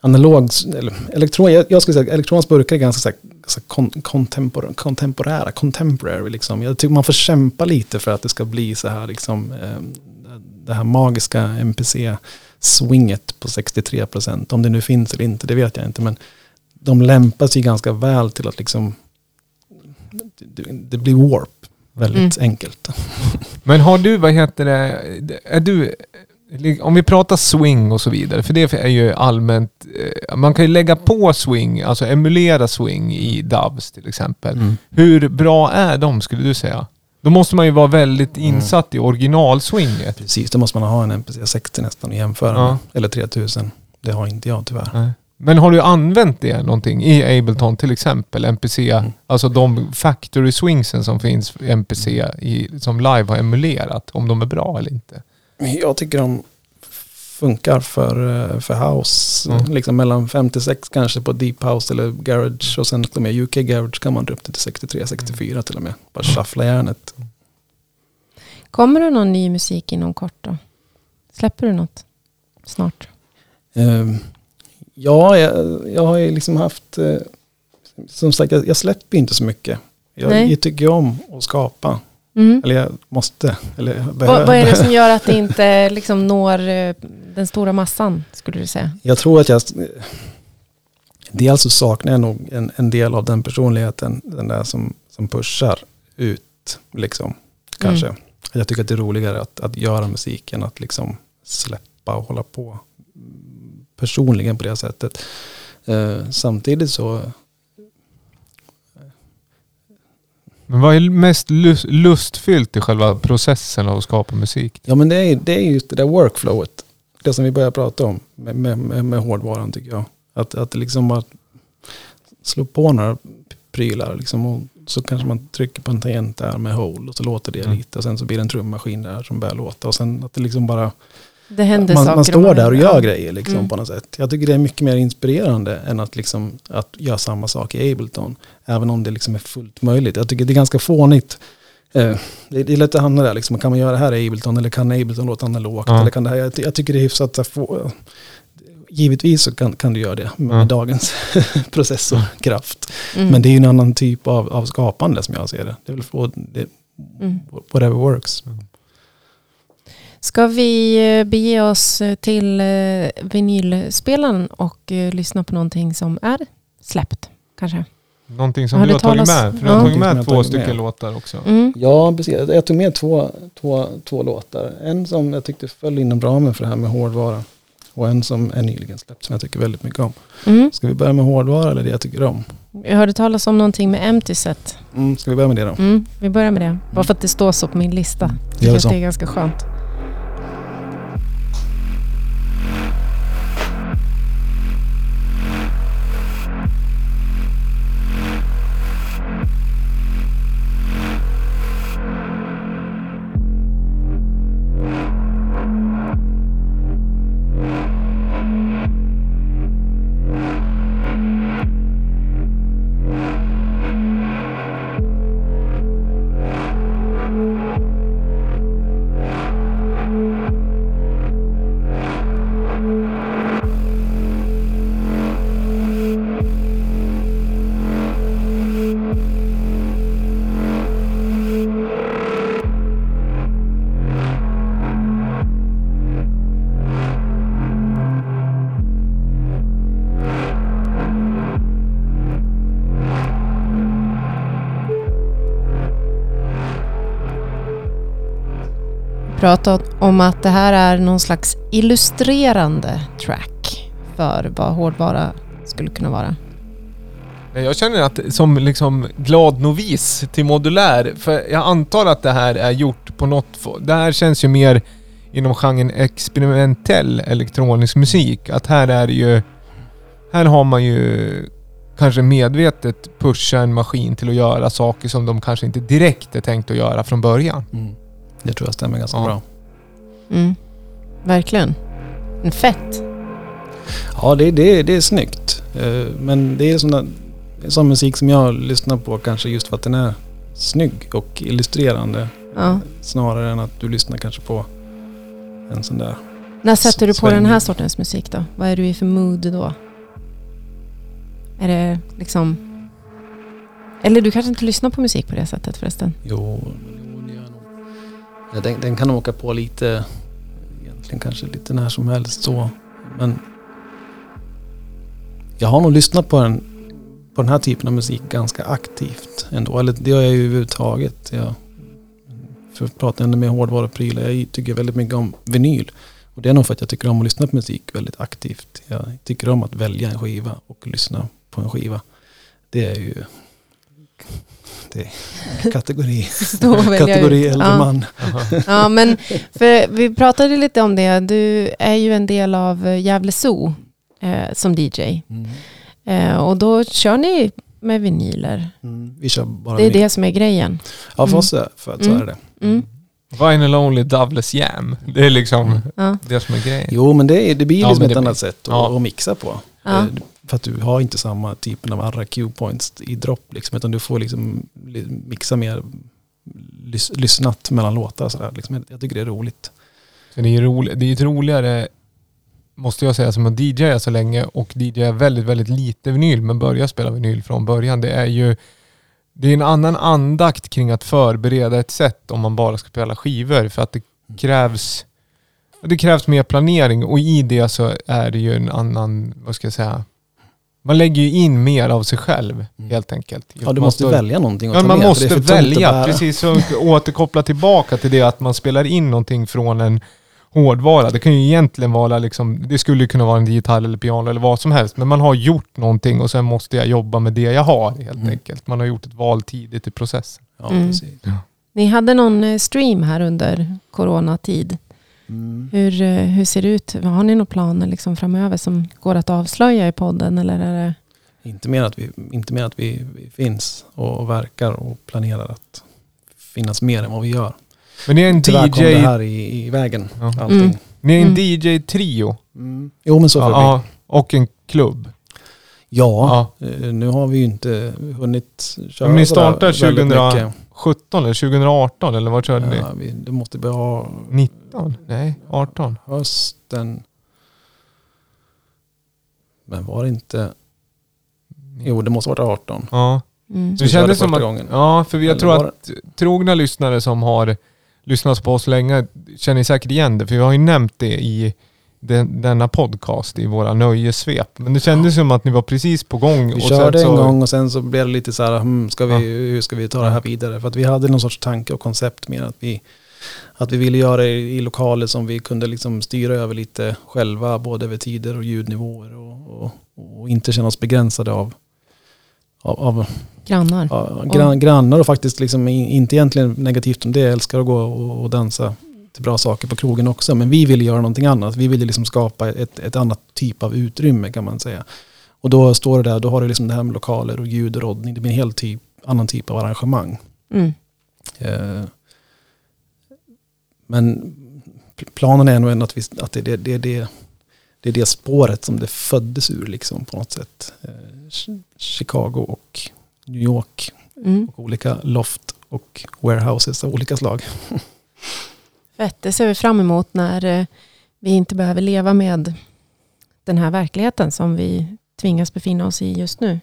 S3: analog, eller elektron, jag, jag skulle säga elektroniska burkar är ganska så kon, kontempor, kontemporära, contemporary liksom. Jag tycker man får kämpa lite för att det ska bli så här liksom, eh, det här magiska MPC-swinget på 63%. Om det nu finns eller inte, det vet jag inte. Men de lämpar sig ganska väl till att liksom, det, det blir warp väldigt enkelt.
S2: Men har du, vad heter det, är du, om vi pratar swing och så vidare, för det är ju allmänt, eh, man kan ju lägga på swing, alltså emulera swing i DAVs till exempel.
S3: Mm.
S2: Hur bra är de skulle du säga? Då måste man ju vara väldigt insatt i originalswinget.
S3: Precis, då måste man ha en MPC 60 nästan att jämföra
S2: Ja.
S3: med. Eller 3000. Det har inte jag tyvärr.
S2: Nej. Men har du använt det någonting i Ableton till exempel? MPC,
S3: Mm.
S2: alltså de factory swingsen som finns i MPC i, som live har emulerat, om de är bra eller inte?
S3: Jag tycker de funkar för, eh, för house.
S2: Mm.
S3: Liksom mellan 56 kanske på deep house eller garage. Och sen till och med UK garage kan man dra upp det till 63, 64 till och med. Bara shuffla järnet.
S1: Kommer det någon ny musik inom kort då? Släpper du något snart?
S3: Ehm, ja, jag, jag har ju liksom haft... eh, som sagt, jag, jag släpper inte så mycket. Jag, jag tycker om att skapa.
S1: Mm.
S3: Eller jag måste. Eller jag
S1: Vad, är det som gör att det inte liksom når eh, den stora massan, skulle du säga?
S3: Jag tror att jag... Dels så saknar jag nog en, en del av den personligheten. Den där som, som pushar ut. Liksom, kanske. Jag tycker att det är roligare att, att göra musik än att liksom släppa och hålla på mm, personligen på det sättet. Eh, samtidigt så...
S2: Men vad är mest lust, lustfyllt i själva processen av att skapa musik?
S3: Ja men det är, det är just det där workflowet. Det som vi börjar prata om med, med, med, med hårdvaran tycker jag. Att, att liksom bara slå på några prylar liksom och så kanske man trycker på en tangent där med hole och så låter det
S2: Mm.
S3: lite och sen så blir det en trummaskin där som börjar låta och sen att det liksom bara
S1: Det händer
S3: man,
S1: saker.
S3: man står där och gör
S1: ja.
S3: grejer liksom
S1: Mm.
S3: på något sätt. Jag tycker det är mycket mer inspirerande än att liksom att göra samma sak i Ableton. Även om det liksom är fullt möjligt. Jag tycker det är ganska fånigt. Eh, det, det är lätt att hamna där liksom. Kan man göra det här i Ableton eller kan Ableton låta analogt?
S2: Ja.
S3: Eller kan det här, jag, jag tycker det är hyfsat att få, Givetvis så kan, kan du göra det med
S2: Ja.
S3: dagens processorkraft.
S1: Mm.
S3: Men det är ju en annan typ av, av skapande som jag ser det. Det är väl få, det,
S1: Mm.
S3: whatever works.
S1: Ska vi eh, bege oss eh, till eh, vinylspelaren och lyssna på någonting som är släppt? Kanske?
S2: Någonting som
S1: Har
S2: du
S1: det
S2: har tagit med. För du har tagit med två
S3: tagit
S2: stycken
S3: med.
S2: låtar också.
S1: Mm.
S3: Ja, precis. Jag tog med två, två, två, låtar. En som jag tyckte föll inom ramen för det här med hårdvara. Och en som är nyligen släppt som jag tycker väldigt mycket om.
S1: Mm.
S3: Ska vi börja med hårdvara eller det jag tycker om?
S1: Jag hörde talas om någonting med Empty Set.
S3: Mm, ska vi börja med det då?
S1: Mm. Vi börjar med det. Bara för att det står så på min lista.
S3: Så.
S1: det är ganska skönt. Pratat om att det här är någon slags illustrerande track för vad hårdvara skulle kunna vara.
S2: Jag känner att som liksom glad novis till modulär, för jag antar att det här är gjort på något... Det här känns ju mer inom genren experimentell elektronisk musik. Att här är ju... Här har man ju kanske medvetet pushat en maskin till att göra saker som de kanske inte direkt är tänkt att göra från början.
S3: Mm. Det tror jag stämmer ganska
S2: Ja.
S3: bra.
S1: Mm. Verkligen. En fett.
S3: Ja, det, det, det är snyggt. Eh, Men det är såna, sån musik som jag lyssnar på kanske just för att den är snygg och illustrerande.
S1: Ja.
S3: Snarare än att du lyssnar kanske på en sån där.
S1: När sätter du på den här
S3: Svängig.
S1: sortens musik då? Vad är du i för mood då? Är det liksom... Eller du kanske inte lyssnar på musik på det sättet förresten?
S3: Jo, den, den kan åka på lite, egentligen kanske lite när som helst så. Men jag har nog lyssnat på den, på den här typen av musik ganska aktivt ändå. Eller det gör jag ju överhuvudtaget. Jag, för att prata ännu mer hårdvaruprylar, jag tycker väldigt mycket om vinyl. Och det är nog för att jag tycker om att lyssna på musik väldigt aktivt. Jag tycker om att välja en skiva och lyssna på en skiva. Det är ju det är kategori, kategori äldre
S1: Ja.
S3: man.
S1: Ja, men för vi pratade lite om det. Du är ju en del av eh, Gävle Zoo eh, som DJ. Eh, och då kör ni med vinyler.
S3: Mm, vi kör bara
S1: Det är
S3: vinyl.
S1: det som är grejen.
S3: Ja, för
S1: Mm.
S3: oss är, för att så
S1: Mm.
S3: är det.
S1: Mm.
S2: Vinyl Only Doveless Jam. Det är liksom
S1: Ja.
S2: det som är grejen.
S3: Jo, men det, är, det blir
S2: Ja,
S3: liksom
S2: men
S3: ett
S2: det blir-
S3: annat sätt att,
S2: ja.
S3: att mixa på.
S1: Ja.
S3: För att du har inte samma typen av andra cue-points i dropp, liksom, utan du får liksom li- mixa mer lys, lyssnat mellan låtar. Så där, liksom. Jag- tycker det är roligt.
S2: Så det är ju. Det är ju roligare, måste jag säga, som att DJa så länge och DJa väldigt, väldigt lite vinyl, men börja spela vinyl från början. Det är ju det är en annan andakt kring att förbereda ett set om man bara ska spela skivor för att det krävs det krävs mer planering och i det så är det ju en annan, vad ska jag säga, man lägger ju in mer av sig själv
S3: Mm.
S2: helt enkelt.
S3: Ja, du
S2: Man
S3: måste
S2: står-
S3: välja någonting att
S2: Ja,
S3: ta
S2: man
S3: med,
S2: måste välja, precis. Och återkoppla tillbaka till det att man spelar in någonting från en hårdvara. Det kan ju egentligen vara liksom, det skulle ju kunna vara en gitarr eller piano eller vad som helst. Men man har gjort någonting och sen måste jag jobba med det jag har helt
S3: Mm.
S2: enkelt. Man har gjort ett val tidigt i processen.
S3: Ja,
S1: Mm.
S3: precis.
S1: Ni hade någon eh, stream här under coronatid.
S3: Mm.
S1: Hur, eh, hur ser det ut? Har ni några planer liksom framöver som går att avslöja i podden? Eller är det...
S3: Inte mer att vi, inte mer att vi, vi finns och, och verkar och planerar att finnas mer än vad vi gör.
S2: Men ni är en
S3: Tyvärr kom det
S2: DJ,
S3: här i, i vägen,
S2: Ja.
S3: allting.
S1: Mm.
S2: ni är en
S1: Mm.
S2: DJ-trio.
S3: Mm. Jo men så får.
S2: Ja, och en klubb.
S3: Ja,
S2: Ja.
S3: eh, nu har vi ju inte hunnit köra
S2: Men ni
S3: väldigt
S2: 2000
S3: mycket.
S2: 17 eller 2018 eller vad körde ni?
S3: Ja, vi, det måste vi ha
S2: 19? Nej, 18.
S3: hösten. Men var det inte... Jo, det måste ha varit 18.
S2: Ja.
S1: Mm.
S3: Så
S2: Det kändes som att,
S3: gången.
S2: ja, för jag
S3: Eller
S2: tror att trogna lyssnare som har lyssnat på oss länge känner säkert igen det. För vi har ju nämnt det i, den, denna podcast i våra nöjessvep. Men det kändes som att ni var precis på gång.
S3: Vi
S2: och
S3: körde
S2: så,
S3: en gång och sen så blev det lite så här, hmm, ska vi,
S2: Ja.
S3: hur ska vi ta det här vidare? För att vi hade någon sorts tanke och koncept med att vi, att vi ville göra det i, i lokaler som vi kunde liksom styra över lite själva, både över tider och ljudnivåer och, och, och inte känna oss begränsade av, av, av
S1: Grannar.
S3: ja, gran, grannar och faktiskt liksom in- inte egentligen negativt om det. Jag älskar att gå och, och dansa till bra saker på krogen också. Men vi ville göra någonting annat. Vi ville liksom skapa ett, ett annat typ av utrymme kan man säga. Och då står det där, då har du liksom det här med lokaler och ljud och roddning. Det blir en helt typ, annan typ av arrangemang.
S1: Mm.
S3: Eh, men pl- planen är nog ändå att, vi, att det, det, det, det, det är det spåret som det föddes ur liksom på något sätt. Eh, Chi- Chicago och New York
S1: Mm.
S3: och olika loft och warehouses av olika slag.
S1: Fett, det ser vi fram emot när eh, vi inte behöver leva med den här verkligheten som vi tvingas befinna oss i just nu.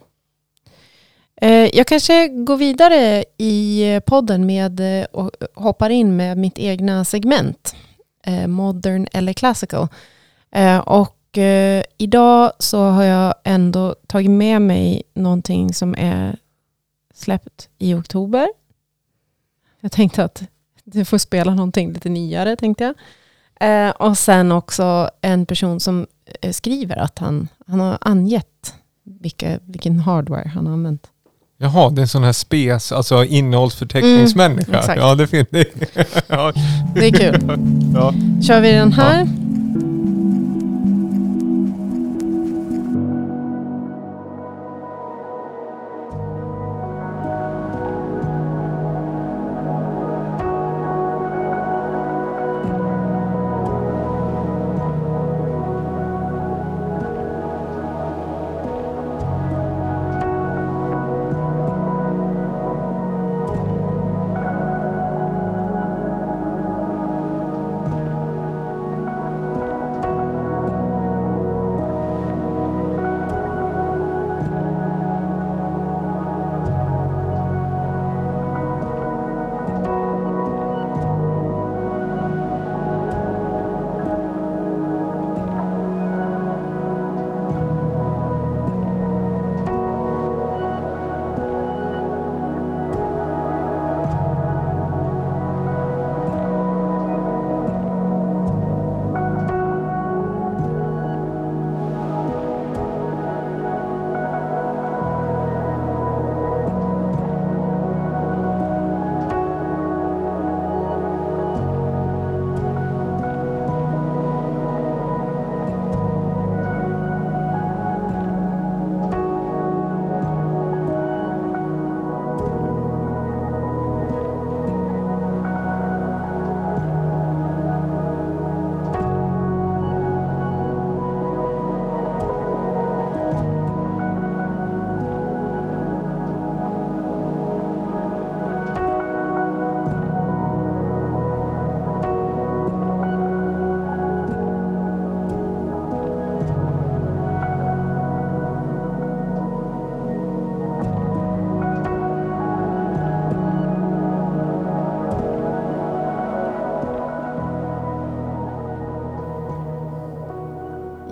S1: Eh, jag kanske går vidare i eh, podden med och hoppar in med mitt egna segment. Modern eller classical. Och idag så har jag ändå tagit med mig någonting som är släppt i oktober. Jag tänkte att du får spela någonting lite nyare tänkte jag. Eh, och sen också en person som eh, skriver att han, han har angett vilka, vilken hardware han har använt.
S2: Jaha, det är en sån här spes, alltså innehållsförteckningsmänniska.
S1: Mm, exakt.
S2: ja, det finns det. ja.
S1: Det är kul.
S2: ja.
S1: Kör vi den här? Ja,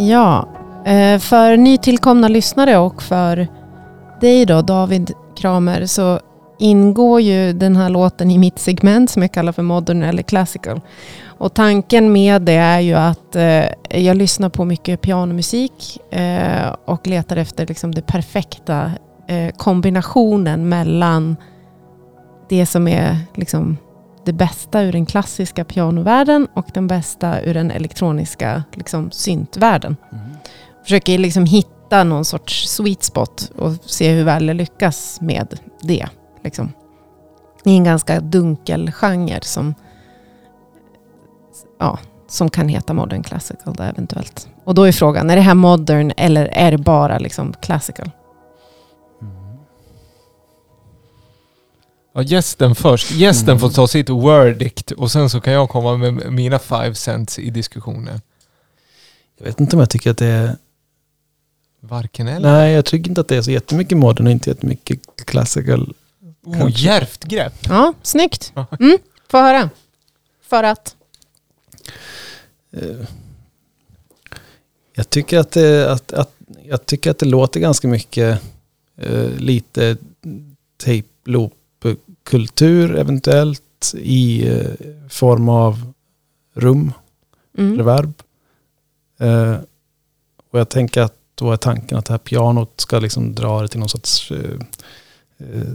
S1: Ja, eh, för nytillkomna lyssnare och för dig då, David Kramer, så ingår ju den här låten i mitt segment som jag kallar för Modern eller Classical. Och tanken med det är ju att eh, jag lyssnar på mycket pianomusik eh, och letar efter liksom det perfekta eh, kombinationen mellan det som är liksom det bästa ur den klassiska pianovärlden och den bästa ur den elektroniska liksom, syntvärlden. Försöker liksom hitta någon sorts sweet spot och se hur väl jag lyckas med det. Liksom. I en ganska dunkel genre som, ja, som kan heta modern classical då, eventuellt. Och då är frågan, är det här modern eller är det bara liksom classical?
S2: Ja, gästen först. Gästen
S3: Mm.
S2: får ta sitt verdict och sen så kan jag komma med mina five cents i diskussionen.
S3: Jag vet inte om jag tycker att det är...
S2: Varken eller.
S3: Nej, jag tycker inte att det är så jättemycket modern och inte jättemycket classical.
S2: Oh, djärvt grepp.
S1: Ja, snyggt. Mm, få höra. För att?
S3: Eh, Jag tycker att det, att, att, jag tycker att det låter ganska mycket eh, lite tape loop kultur eventuellt i eh, form av rum,
S1: Mm.
S3: reverb. Eh, och jag tänker att då är tanken att det här pianot ska liksom dra det till någon sorts eh, eh,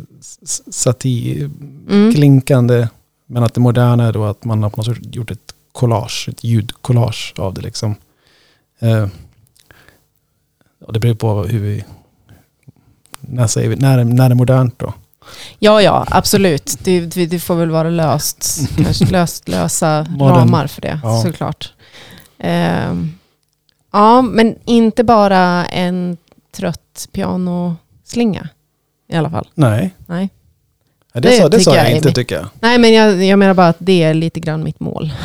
S3: satir,
S1: Mm.
S3: klinkande. Men att det moderna är då att man har på något sätt gjort ett collage, ett ljudcollage av det liksom. Eh, och det beror på hur vi, när, säger vi, när, är- när är modernt då?
S1: Ja, ja, absolut. Det, det, får väl vara löst, löst, lösa ramar för det,
S3: Ja.
S1: såklart. Ehm, ja, men inte bara en trött pianoslinga i alla fall.
S3: Nej,
S1: Nej,
S3: Ja, det,
S1: Det
S3: sa, det sa
S1: jag
S3: jag inte tycker jag.
S1: Nej men jag, jag menar bara att det är lite grann mitt mål.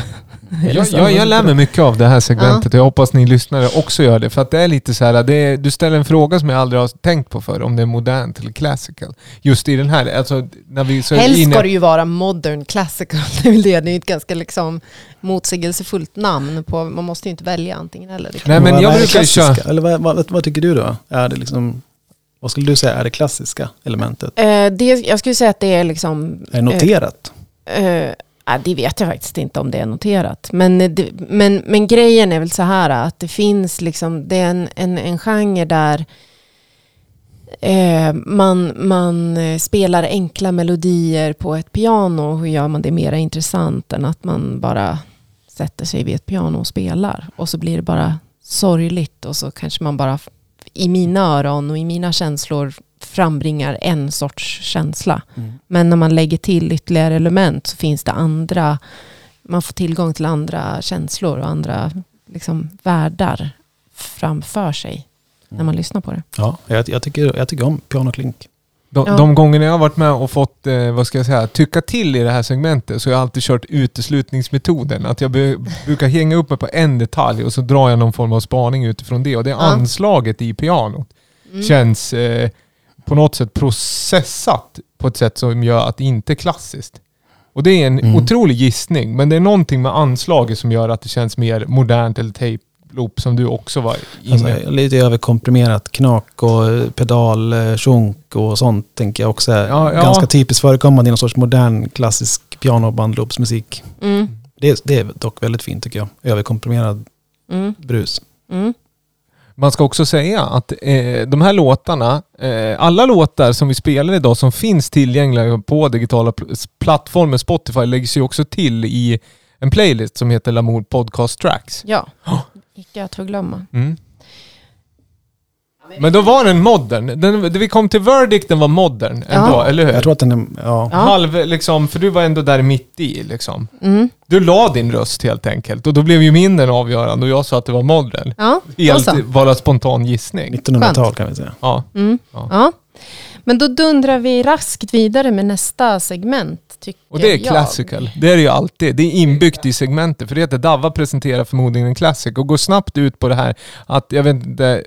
S2: Jag, jag, jag lär mig mycket av det här segmentet och jag hoppas ni lyssnare också gör det. För att det är lite så här, det är, du ställer en fråga som jag aldrig har tänkt på förr, om det är modernt eller classical. Just i den här, alltså när vi så
S1: Helst
S2: inne-
S1: ska det ju vara modern classical. Det är väl det. Det är ju ett ganska liksom motsägelsefullt namn. På, man måste ju inte välja antingen eller.
S2: Nej men
S3: vad,
S2: jag brukar ju köra...
S3: Eller vad, vad, vad tycker du då? Är det liksom, vad skulle du säga är det klassiska elementet?
S1: Eh, det, jag skulle säga att det är liksom...
S3: Är noterat?
S1: Eh, eh, det vet jag faktiskt inte om det är noterat. Men, eh, det, men, men grejen är väl så här att det finns liksom, det är en, en, en genre där eh, man, man eh, spelar enkla melodier på ett piano. Hur gör man det mer intressant än att man bara sätter sig vid ett piano och spelar. Och så blir det bara sorgligt och så kanske man bara i mina öron och i mina känslor frambringar en sorts känsla.
S3: Mm.
S1: Men när man lägger till ytterligare element så finns det andra, man får tillgång till andra känslor och andra liksom, världar framför sig när man lyssnar på det.
S3: Ja, jag, jag, tycker, jag tycker om pianoklink.
S2: De,
S1: Ja.
S2: de gångerna jag har varit med och fått, eh, vad ska jag säga, tycka till i det här segmentet så har jag alltid kört uteslutningsmetoden. Att jag be, brukar hänga upp mig på en detalj och så drar jag någon form av spaning utifrån det. Och det är
S1: Ja.
S2: anslaget i pianot
S1: Mm.
S2: känns eh, på något sätt processat på ett sätt som gör att det inte är klassiskt. Och det är en
S3: Mm.
S2: otrolig gissning, men det är någonting med anslaget som gör att det känns mer modernt eller tape loop som du också var inne
S3: Alltså, lite överkomprimerat knak och pedal, eh, sjunk och sånt tänker jag också är
S2: Ja, ja.
S3: ganska typiskt förekommande i någon sorts modern klassisk pianobandloopsmusik.
S1: Mm.
S3: Det, det är dock väldigt fint tycker jag. Överkomprimerad
S1: Mm.
S3: brus.
S1: Mm.
S2: Man ska också säga att eh, de här låtarna, eh, alla låtar som vi spelar idag som finns tillgängliga på digitala pl- plattformar, Spotify, läggs ju också till i en playlist som heter Lamour Podcast Tracks.
S1: Ja, icke att förglömma.
S2: Mm. Men då var den modern. Den, det vi kom till Verdict, den var modern ändå,
S1: Ja.
S2: eller hur?
S3: Jag tror att den är, ja.
S2: Halv, liksom, för du var ändå där mitt i liksom.
S1: Mm.
S2: Du la din röst helt enkelt och då blev ju min den avgörande och jag sa att det var modern.
S1: Ja,
S2: Helt bara spontan gissning.
S3: 1900-tal kan vi säga.
S2: Ja.
S1: Mm.
S2: Ja.
S1: Ja. Men då dundrar vi raskt vidare med nästa segment. Tycker
S2: Och det är
S1: jag.
S2: classical. Det är det ju alltid. Det är inbyggt i segmentet. För det heter Davva presenterar förmodligen en classic och går snabbt ut på det här att, jag vet inte,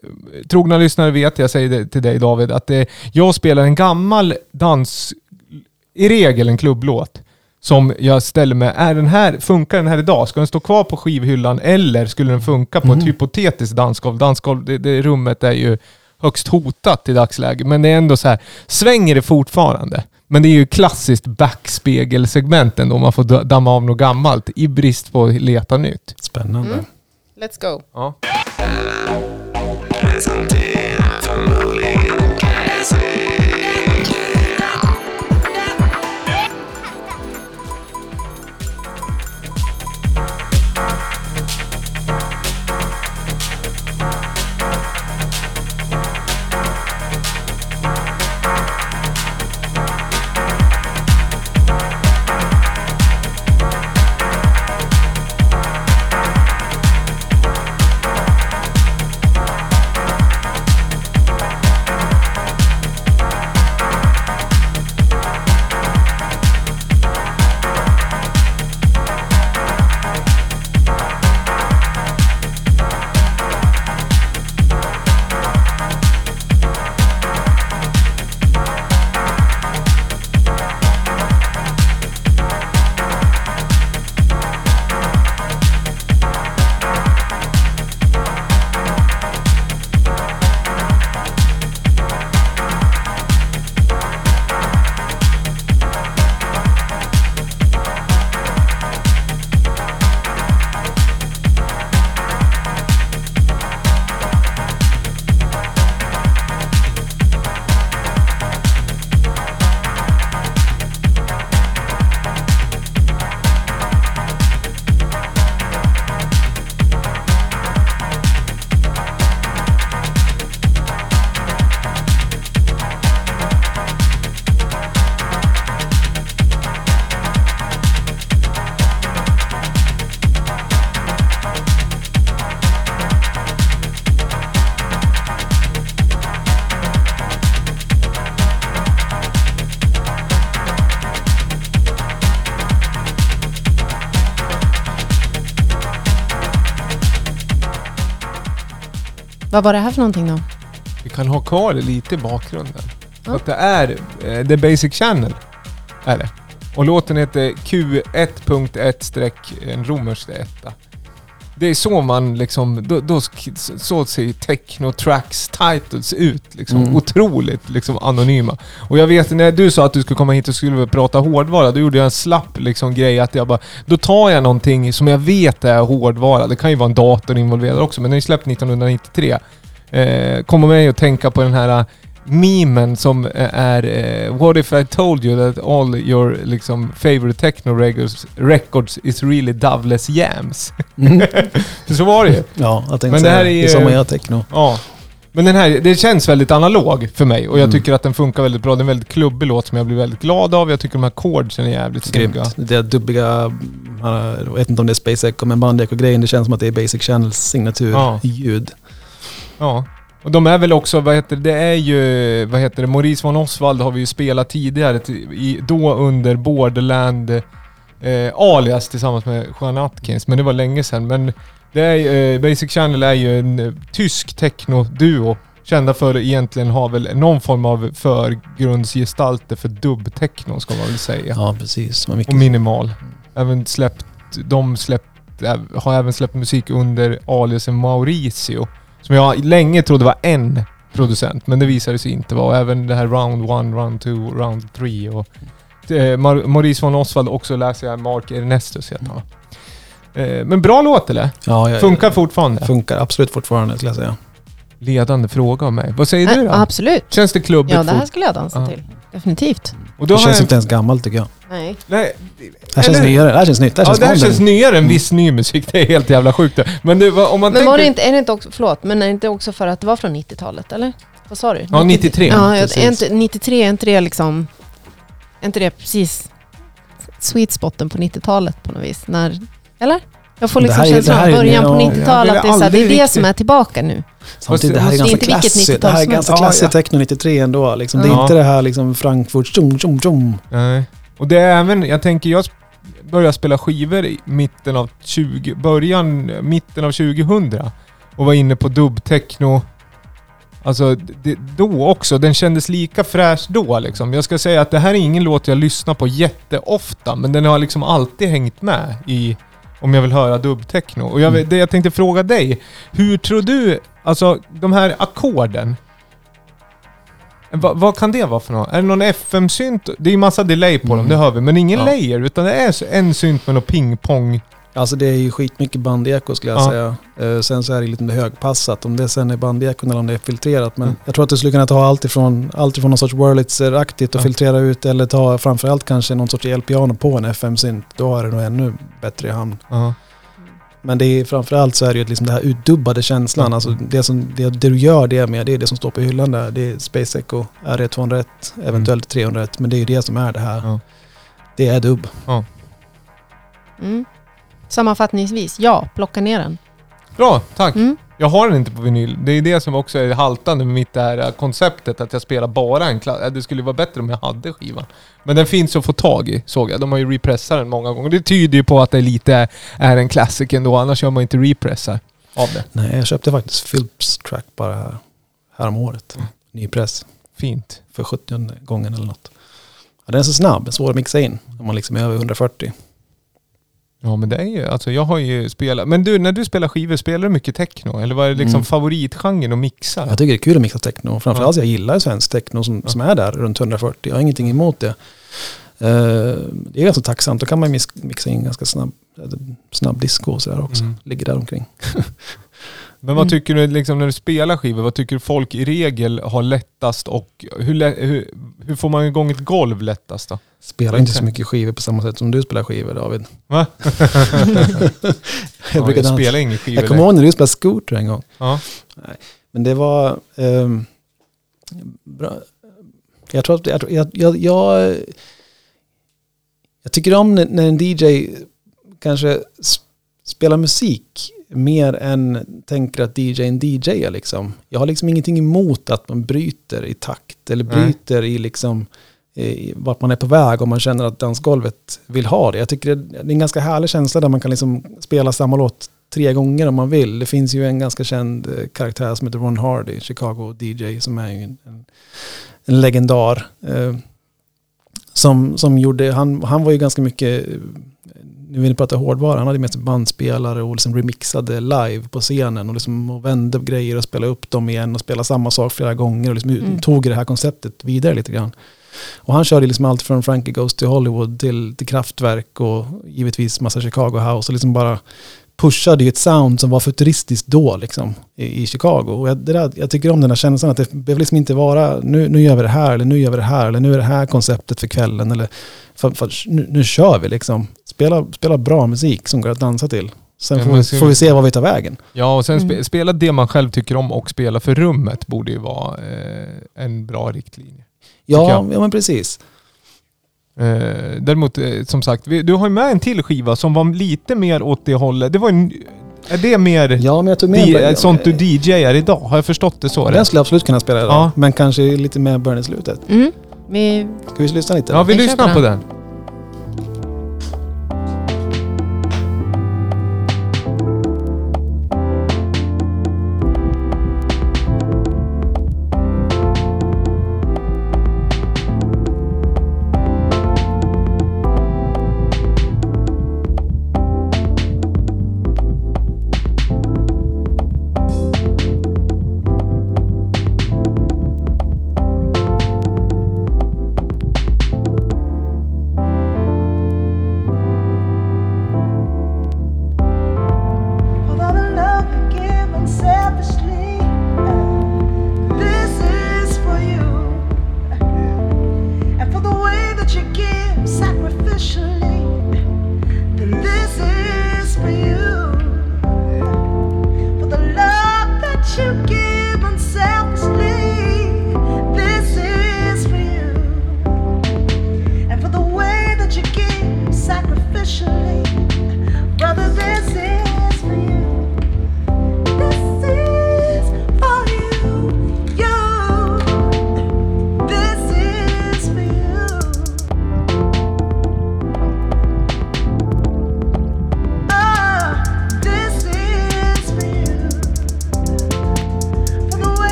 S2: trogna lyssnare vet, jag säger det till dig David, att det, jag spelar en gammal dans, i regel en klubblåt, som jag ställer mig, är den här, funkar den här idag? Ska den stå kvar på skivhyllan eller skulle den funka på ett
S3: Mhm.
S2: hypotetiskt dansgolv? Dansgolv, det, det rummet är ju högst hotat i dagsläget. Men det är ändå så här, svänger det fortfarande? Men det är ju klassiskt backspegelsegment ändå, man får damma av något gammalt i brist på att leta nytt.
S3: Spännande.
S1: Mm. Let's go.
S2: Ja.
S1: Vad var det här för någonting då?
S2: Vi kan ha kvar det lite i bakgrunden. Så att det är eh, The Basic Channel. Är det. Och låten heter Q1.1 en romersk etta. Det är så man liksom, då, då, så ser techno tracks titles ut. Liksom.
S3: Mm.
S2: Otroligt liksom anonyma. Och jag vet när du sa att du skulle komma hit och skulle prata hårdvara, då gjorde jag en slapp liksom grej att jag bara, då tar jag någonting som jag vet är hårdvara. Det kan ju vara en dator involverad också, men den är släppt 1993. Eh, kommer mig att tänka på den här memen som eh, är eh, What if I told you that all your liksom, favorite techno records, records is really Doveless jams?
S3: Mm.
S2: För så var det ju.
S3: Ja, jag tänkte
S2: Men det här är
S3: Det är som man gör techno.
S2: Ja. Men den här, det känns väldigt analog för mig och jag
S3: Mm.
S2: tycker att den funkar väldigt bra. Det är en väldigt klubbig låt som jag blir väldigt glad av. Jag tycker de här chordsen är jävligt snygga.
S3: Det där dubbiga, jag vet inte om det är Space Echo, men Band Echo-grejen, det känns som att det är Basic Channels signatur
S2: Ja.
S3: ljud.
S2: Ja. Och de är väl också, vad heter det, det är ju, vad heter det, Maurice von Oswald har vi ju spelat tidigare, i, då under Borderland eh, alias tillsammans med Jean Atkins, men det var länge sedan. Men det är, eh, Basic Channel är ju en eh, tysk techno-duo. Kända för att egentligen ha väl någon form av förgrundsgestalter för dubb-techno ska man väl säga.
S3: Ja, precis.
S2: Och minimal. Även släppt, de släppt, har även släppt musik under aliasen Mauricio. Som jag länge trodde var en producent, men det visade sig inte vara. Även det här Round 1, Round 2, Round 3 och... Eh, Maurice von Oswald också läser jag Mark Ernestus heter han. Eh, men bra låt eller?
S3: Ja, ja,
S2: Funkar fortfarande?
S3: Funkar absolut fortfarande skulle jag säga.
S2: Ledande fråga av mig. Vad säger du då?
S1: absolut.
S2: Känns det klubbigt
S1: Ja, det här skulle jag dansa
S2: Ja.
S1: till. Definitivt.
S2: Och då
S3: Det känns
S2: jag-
S3: inte ens gammalt tycker jag.
S1: Nej.
S2: Nej,
S3: Det här känns
S2: eller-
S3: nyare. Det här känns nytt. Det här
S2: Ja,
S3: känns
S2: det här känns nyare än viss ny musik. Det är helt jävla sjukt. Men det, var- om man
S1: Men
S2: tänker...
S1: var det inte, är det inte också, förlåt, men är det inte också för att det var från 90-talet, eller? Vad sa du?
S2: Ja, 93.
S1: Ja, är inte, 93, är inte det liksom... Är inte det precis sweet spoten på 90-talet på något vis? När, eller? Jag får liksom känslan av början på
S3: ja,
S2: jag
S1: 90-talet,
S2: vill
S1: att det är, så här, det, är det
S2: riktigt-
S1: som är tillbaka nu.
S3: Samtidigt, det här är
S2: Det
S3: ganska
S1: är inte vilket
S3: klassiskt. Det här är
S1: 90-talsmän.
S3: ganska
S2: Ja,
S3: klassiskt
S2: ja.
S3: techno 93 ändå. Liksom. Det är
S2: Ja.
S3: inte det här liksom Frankfurt, tjom, tjom, tjom.
S2: Nej. Och det är även, jag tänker jag började spela skivor i mitten av 20, början, mitten av 2000 och var inne på dubbtechno. Alltså det, då också, den kändes lika fräsch då liksom. Jag ska säga att det här är ingen låt jag lyssnar på jätteofta, men den har liksom alltid hängt med i om jag vill höra dubbtechno. Och jag,
S3: Mm.
S2: det jag tänkte fråga dig, hur tror du, alltså de här ackorden, Va, vad kan det vara för något? Är det någon FM-synt? Det är ju massa delay på dem,
S3: Mm.
S2: det hör vi. Men ingen
S3: Ja.
S2: layer, utan det är en synt med någon pingpong.
S3: Alltså det är ju skitmycket bandeko skulle jag
S2: Ja.
S3: säga. Eh, sen så är det lite mer högpassat. Om det sen är bandekon eller om det är filtrerat. Men
S2: Mm.
S3: jag tror att du skulle kunna ta allt ifrån, allt ifrån någon sorts Wurlitzer-aktigt och
S2: Ja.
S3: filtrera ut eller ta framförallt kanske någon sorts elpiano på en FM-synt. Då är det nog ännu bättre i hamn.
S2: Ja.
S3: Men det är framförallt så är det ju liksom det här utdubbade känslan.
S2: Mm.
S3: Alltså det, som, det, det du gör det med, det är det som står på hyllan där. Det är Space Echo RE201, eventuellt 301. Men det är ju det som är det här.
S2: Ja.
S3: Det är dubb.
S1: Mm. Sammanfattningsvis, ja, plocka ner den.
S2: Bra, tack.
S1: Mm.
S2: Jag har den inte på vinyl. Det är det som också är haltande med mitt det här eh, konceptet att jag spelar bara en klass. Det skulle vara bättre om jag hade skivan. Men den finns att få tag i, såg jag. De har ju repressat den många gånger. Det tyder ju på att det lite är en klassiker ändå. Annars gör man inte repressar av det.
S3: Nej, jag köpte faktiskt Philips track bara här, här om året.
S2: Mm.
S3: Ny press.
S2: Fint.
S3: för 70 gången eller något. Ja, den är så snabb, svår att mixa in om man liksom är över 140.
S2: Ja men det är ju, alltså jag har ju spelat. Men du, när du spelar skivor, spelar du mycket techno? Eller vad är liksom
S3: Mm.
S2: favoritgenren att mixa?
S3: Jag tycker det är kul att mixa techno. Framförallt jag gillar svensk techno som,
S2: Ja.
S3: som är där runt 140. Jag har ingenting emot det. Eh, det är ganska tacksamt. Då kan man mixa in ganska snabb, snabb disco och sådär också.
S2: Mm.
S3: Ligger där omkring.
S2: Men vad
S1: Mm.
S2: tycker du liksom när du spelar skivor, vad tycker du folk i regel har lättast och hur, lä- hur, hur får man igång ett golv lättast då?
S3: Spelar inte så mycket skivor på samma sätt som du spelar skivor David.
S2: Va?
S3: jag, brukar
S2: ja, spelar ingen skivor
S3: jag kommer ihåg när du spelade Scooter en gång.
S2: Ja.
S3: Men det var... ehm, bra. Jag tror att... Jag, jag, jag, jag, jag tycker om när, en DJ kanske spelar musik mer än tänker att DJ är en DJ är liksom. Jag har liksom ingenting emot att man bryter i takt eller bryter i liksom i vart man är på väg om man känner att dansgolvet vill ha det. Jag tycker det är en ganska härlig känsla där man kan liksom spela samma låt tre gånger om man vill. Det finns ju en ganska känd eh, karaktär som heter Ron Hardy, Chicago DJ, som är en, en, en legendar. Eh, som, som gjorde, han, han var ju ganska mycket, eh, nu vill ni prata hårdvara, han hade med sig bandspelare och liksom remixade live på scenen och, liksom, och vände grejer och spelade upp dem igen och spelade samma sak flera gånger och liksom
S4: Mm.
S3: tog det här konceptet vidare lite grann. Och han körde liksom allt från Frankie Goes to Hollywood till, till Kraftwerk och givetvis massa Chicago House och liksom bara pushade ju ett sound som var futuristiskt då liksom i, i Chicago. Och jag, det där, jag tycker om den här känslan att det behöver liksom inte vara nu, nu gör vi det här eller nu gör vi det här eller nu är det här konceptet för kvällen eller för, för, nu, nu kör vi liksom. Spela, spela bra musik som går att dansa till. Sen får, vi, får
S2: vi-
S3: se vad vi tar vägen.
S2: Ja, och sen
S4: Mm.
S2: spela det man själv tycker om och spela för rummet borde ju vara eh, en bra riktlinje.
S3: Ja, ja men precis.
S2: Eh, däremot, eh, som sagt, vi, du har ju med en till skiva som var lite mer åt det hållet. Det var en, är det mer
S3: Ja, men jag tog med...
S2: di, eh, sånt du DJar idag? Har jag förstått det så?
S3: Den skulle jag absolut kunna spela idag.
S2: Ja.
S3: Men kanske lite mer början i slutet.
S4: Mm. Vi,
S3: Ska vi lyssna lite?
S2: Ja, vi
S4: Vi
S2: lyssnar
S4: på
S2: på
S4: den.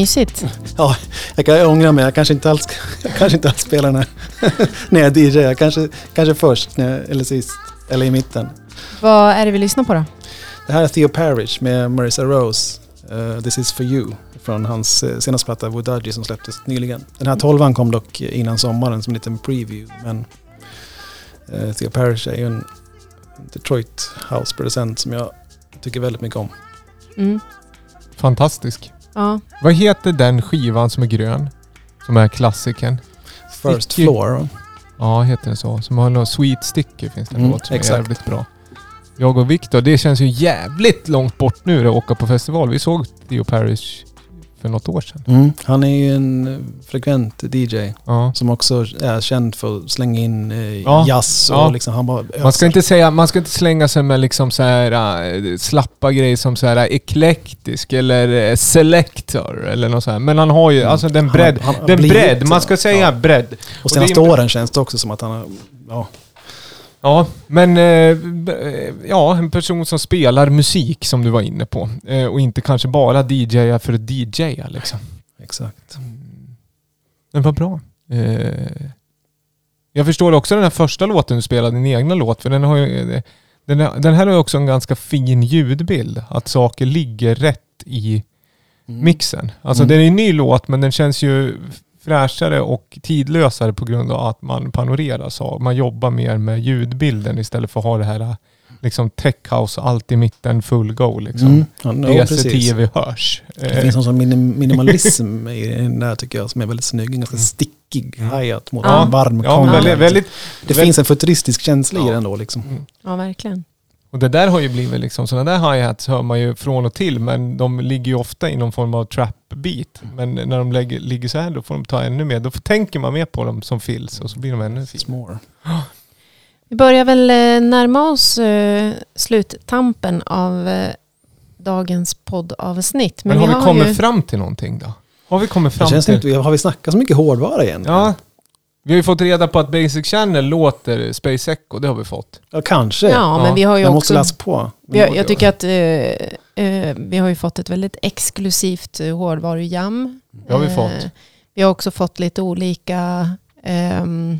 S4: Mysigt.
S3: Ja, jag, kan, jag ångrar mig. Jag kanske inte alls, jag kanske inte alls spelar den här när jag DJar. Kanske, kanske först när, jag- eller sist. Eller i mitten.
S4: Vad är det vi lyssnar på då?
S3: Det här är Theo Parrish med Marissa Rose. eh, This is for you. Från hans eh, senaste platta Woodudgy som släpptes nyligen. Den här tolvan kom dock innan sommaren som en liten preview. Men uh, Theo Parrish är ju en Detroit house-producent som jag tycker väldigt mycket om.
S4: Mm.
S2: Fantastisk.
S4: Ja.
S2: Vad heter den skivan som är grön? Som är klassikern?
S3: First
S2: Sticky.
S3: Floor.
S2: Ja, heter den så? Som har någon Sweet Sticky finns det en
S3: Mm,
S2: låt som
S3: exakt.
S2: är jävligt bra. Jag och Viktor, det känns ju jävligt långt bort nu att åka på festival. Vi såg Theo Parrish för något år sedan.
S3: Mm. Han är ju en eh, frekvent DJ.
S2: Ja.
S3: Som också är känd för att slänga in eh,
S2: Ja,
S3: jazz och
S2: ja.
S3: liksom han bara
S2: Man ska inte säga, man ska inte slänga sig med liksom så här äh, slappa grejer som så här äh, eklektisk eller äh, selector eller något så här. Men han har ju, alltså den bredd,
S3: han har
S2: den
S3: blivit,
S2: bredd, man ska
S3: ja.
S2: säga bredd.
S3: Och senaste
S2: det är-
S3: åren känns det också som att han har... Ja,
S2: Ja, men eh, b- ja, en person som spelar musik som du var inne på. Eh, och inte kanske bara DJa för att DJa liksom.
S3: exakt.
S2: Men vad bra. Eh, jag förstår också den här första låten du spelade, din egna låt, för den har ju, eh, den, den här har ju också en ganska fin ljudbild. Att saker ligger rätt i
S3: Mm.
S2: mixen. Alltså
S3: Mm.
S2: det är en ny låt men den känns ju fräschare och tidlösare på grund av att man panorerar så. Man jobbar mer med ljudbilden istället för att ha det här liksom tech house, allt i mitten, full go liksom.
S3: Mm. Ja, no, precis.
S2: DC10 vi hörs.
S3: Det
S2: Eh,
S3: finns någon sån minim minimalism i den där tycker jag som är väldigt snygg. En ganska stickig hi-hat mot
S1: Ja.
S3: en varm
S2: Mm. ja, väldigt, väldigt,
S3: det
S2: väldigt-
S3: finns en futuristisk känsla i
S2: Ja.
S3: den då liksom.
S1: Ja, verkligen.
S2: Och det där har ju blivit liksom, sådana där hi-hats hör man ju från och till, men de ligger ju ofta i någon form av trap-beat. Men när de lägger, ligger så här, då får de ta ännu mer. Då tänker man mer på dem som fills och så blir de ännu finare.
S1: Vi börjar väl eh, närma oss eh, sluttampen av eh, dagens poddavsnitt.
S2: Men, har vi
S1: har
S2: kommit
S1: ju...
S2: fram till någonting då? Har vi kommit fram
S3: känns
S2: till...
S3: inte, har vi snackat så mycket hårdvara igen?
S2: Ja. Vi har ju fått reda på att Basic Channel låter Space Echo, det har vi fått.
S3: Ja, kanske.
S1: Ja,
S2: Ja,
S1: men vi har ju
S3: jag måste
S1: också...
S3: läsa på.
S1: Vi har, jag tycker att eh, eh, vi har ju fått ett väldigt exklusivt eh, hårdvarujam.
S2: Det har vi
S1: Eh,
S2: fått.
S1: Vi har också fått lite olika ehm,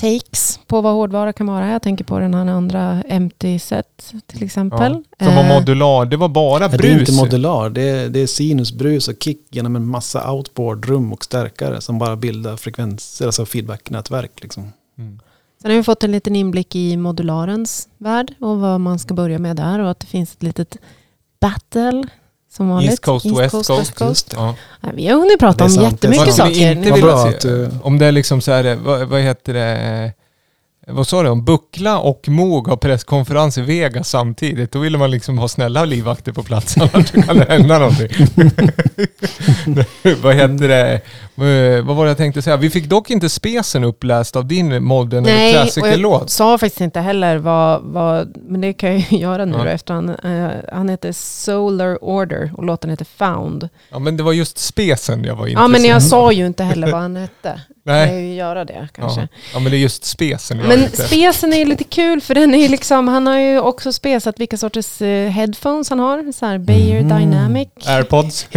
S1: takes på vad hårdvara kan vara. Jag tänker på den här andra empty set till exempel.
S2: Ja. Som var
S1: Eh,
S2: modular, det var bara
S3: Ja,
S2: brus.
S3: det är inte modular, det är, det är sinus, brus och kick genom en massa outboard, rum och stärkare som bara bildar frekvenser, alltså feedbacknätverk. Liksom.
S2: Mm.
S1: Sen har vi fått en liten inblick i modularens värld och vad man ska börja med där och att det finns ett litet battle som vanligt.
S2: East Coast, West Coast.
S3: Just
S2: Ja.
S1: Nej, vi har hunnit prata om
S3: sant,
S1: jättemycket saker.
S3: Vad bra att du-
S2: Om det är liksom så här, vad, vad heter det? Vad sa du? Om Buckla och Moog har presskonferens i Vegas samtidigt. Då ville man liksom ha snälla livvakter på plats. Annars kan det hända någonting. vad heter det? Eh, Vad var det jag tänkte säga? Vi fick dock inte spesen uppläst av din Modern eller
S1: Nej, och jag sa faktiskt inte heller vad, vad men det kan jag ju göra nu
S2: Ja.
S1: då efter han, eh, han heter Solar Order och låten heter Found.
S2: Ja, men det var just spesen jag var
S1: Ja
S2: intresserad
S1: men jag
S2: av.
S1: sa ju inte heller vad han hette. Kan jag
S2: Nej.
S1: ju göra det kanske.
S2: Ja. ja, men det är just spesen jag
S1: Men
S2: inte...
S1: spesen är ju lite kul för den är ju liksom, han har ju också spesat vilka sorters eh, headphones han har. Så här Bayer
S3: Mhm.
S1: Dynamic,
S2: Airpods.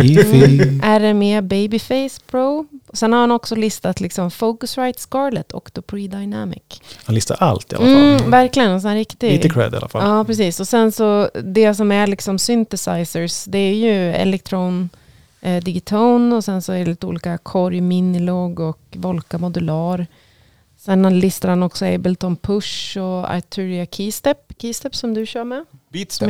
S1: RME Babyface Pro. Sen har han också listat liksom Focusrite Scarlett och Dupree Dynamic.
S3: Han listar allt i alla fall.
S1: Mm, verkligen, en sån här riktig...
S3: Lite cred i alla fall.
S1: Ja, precis. Och sen så det som är liksom synthesizers, det är ju Electron eh, Digitone och sen så är det lite olika Korg Minilog och Volca Modular. Sen listar han också Ableton Push och Arturia Keystep, Keystep som du kör med.
S2: Beatstep.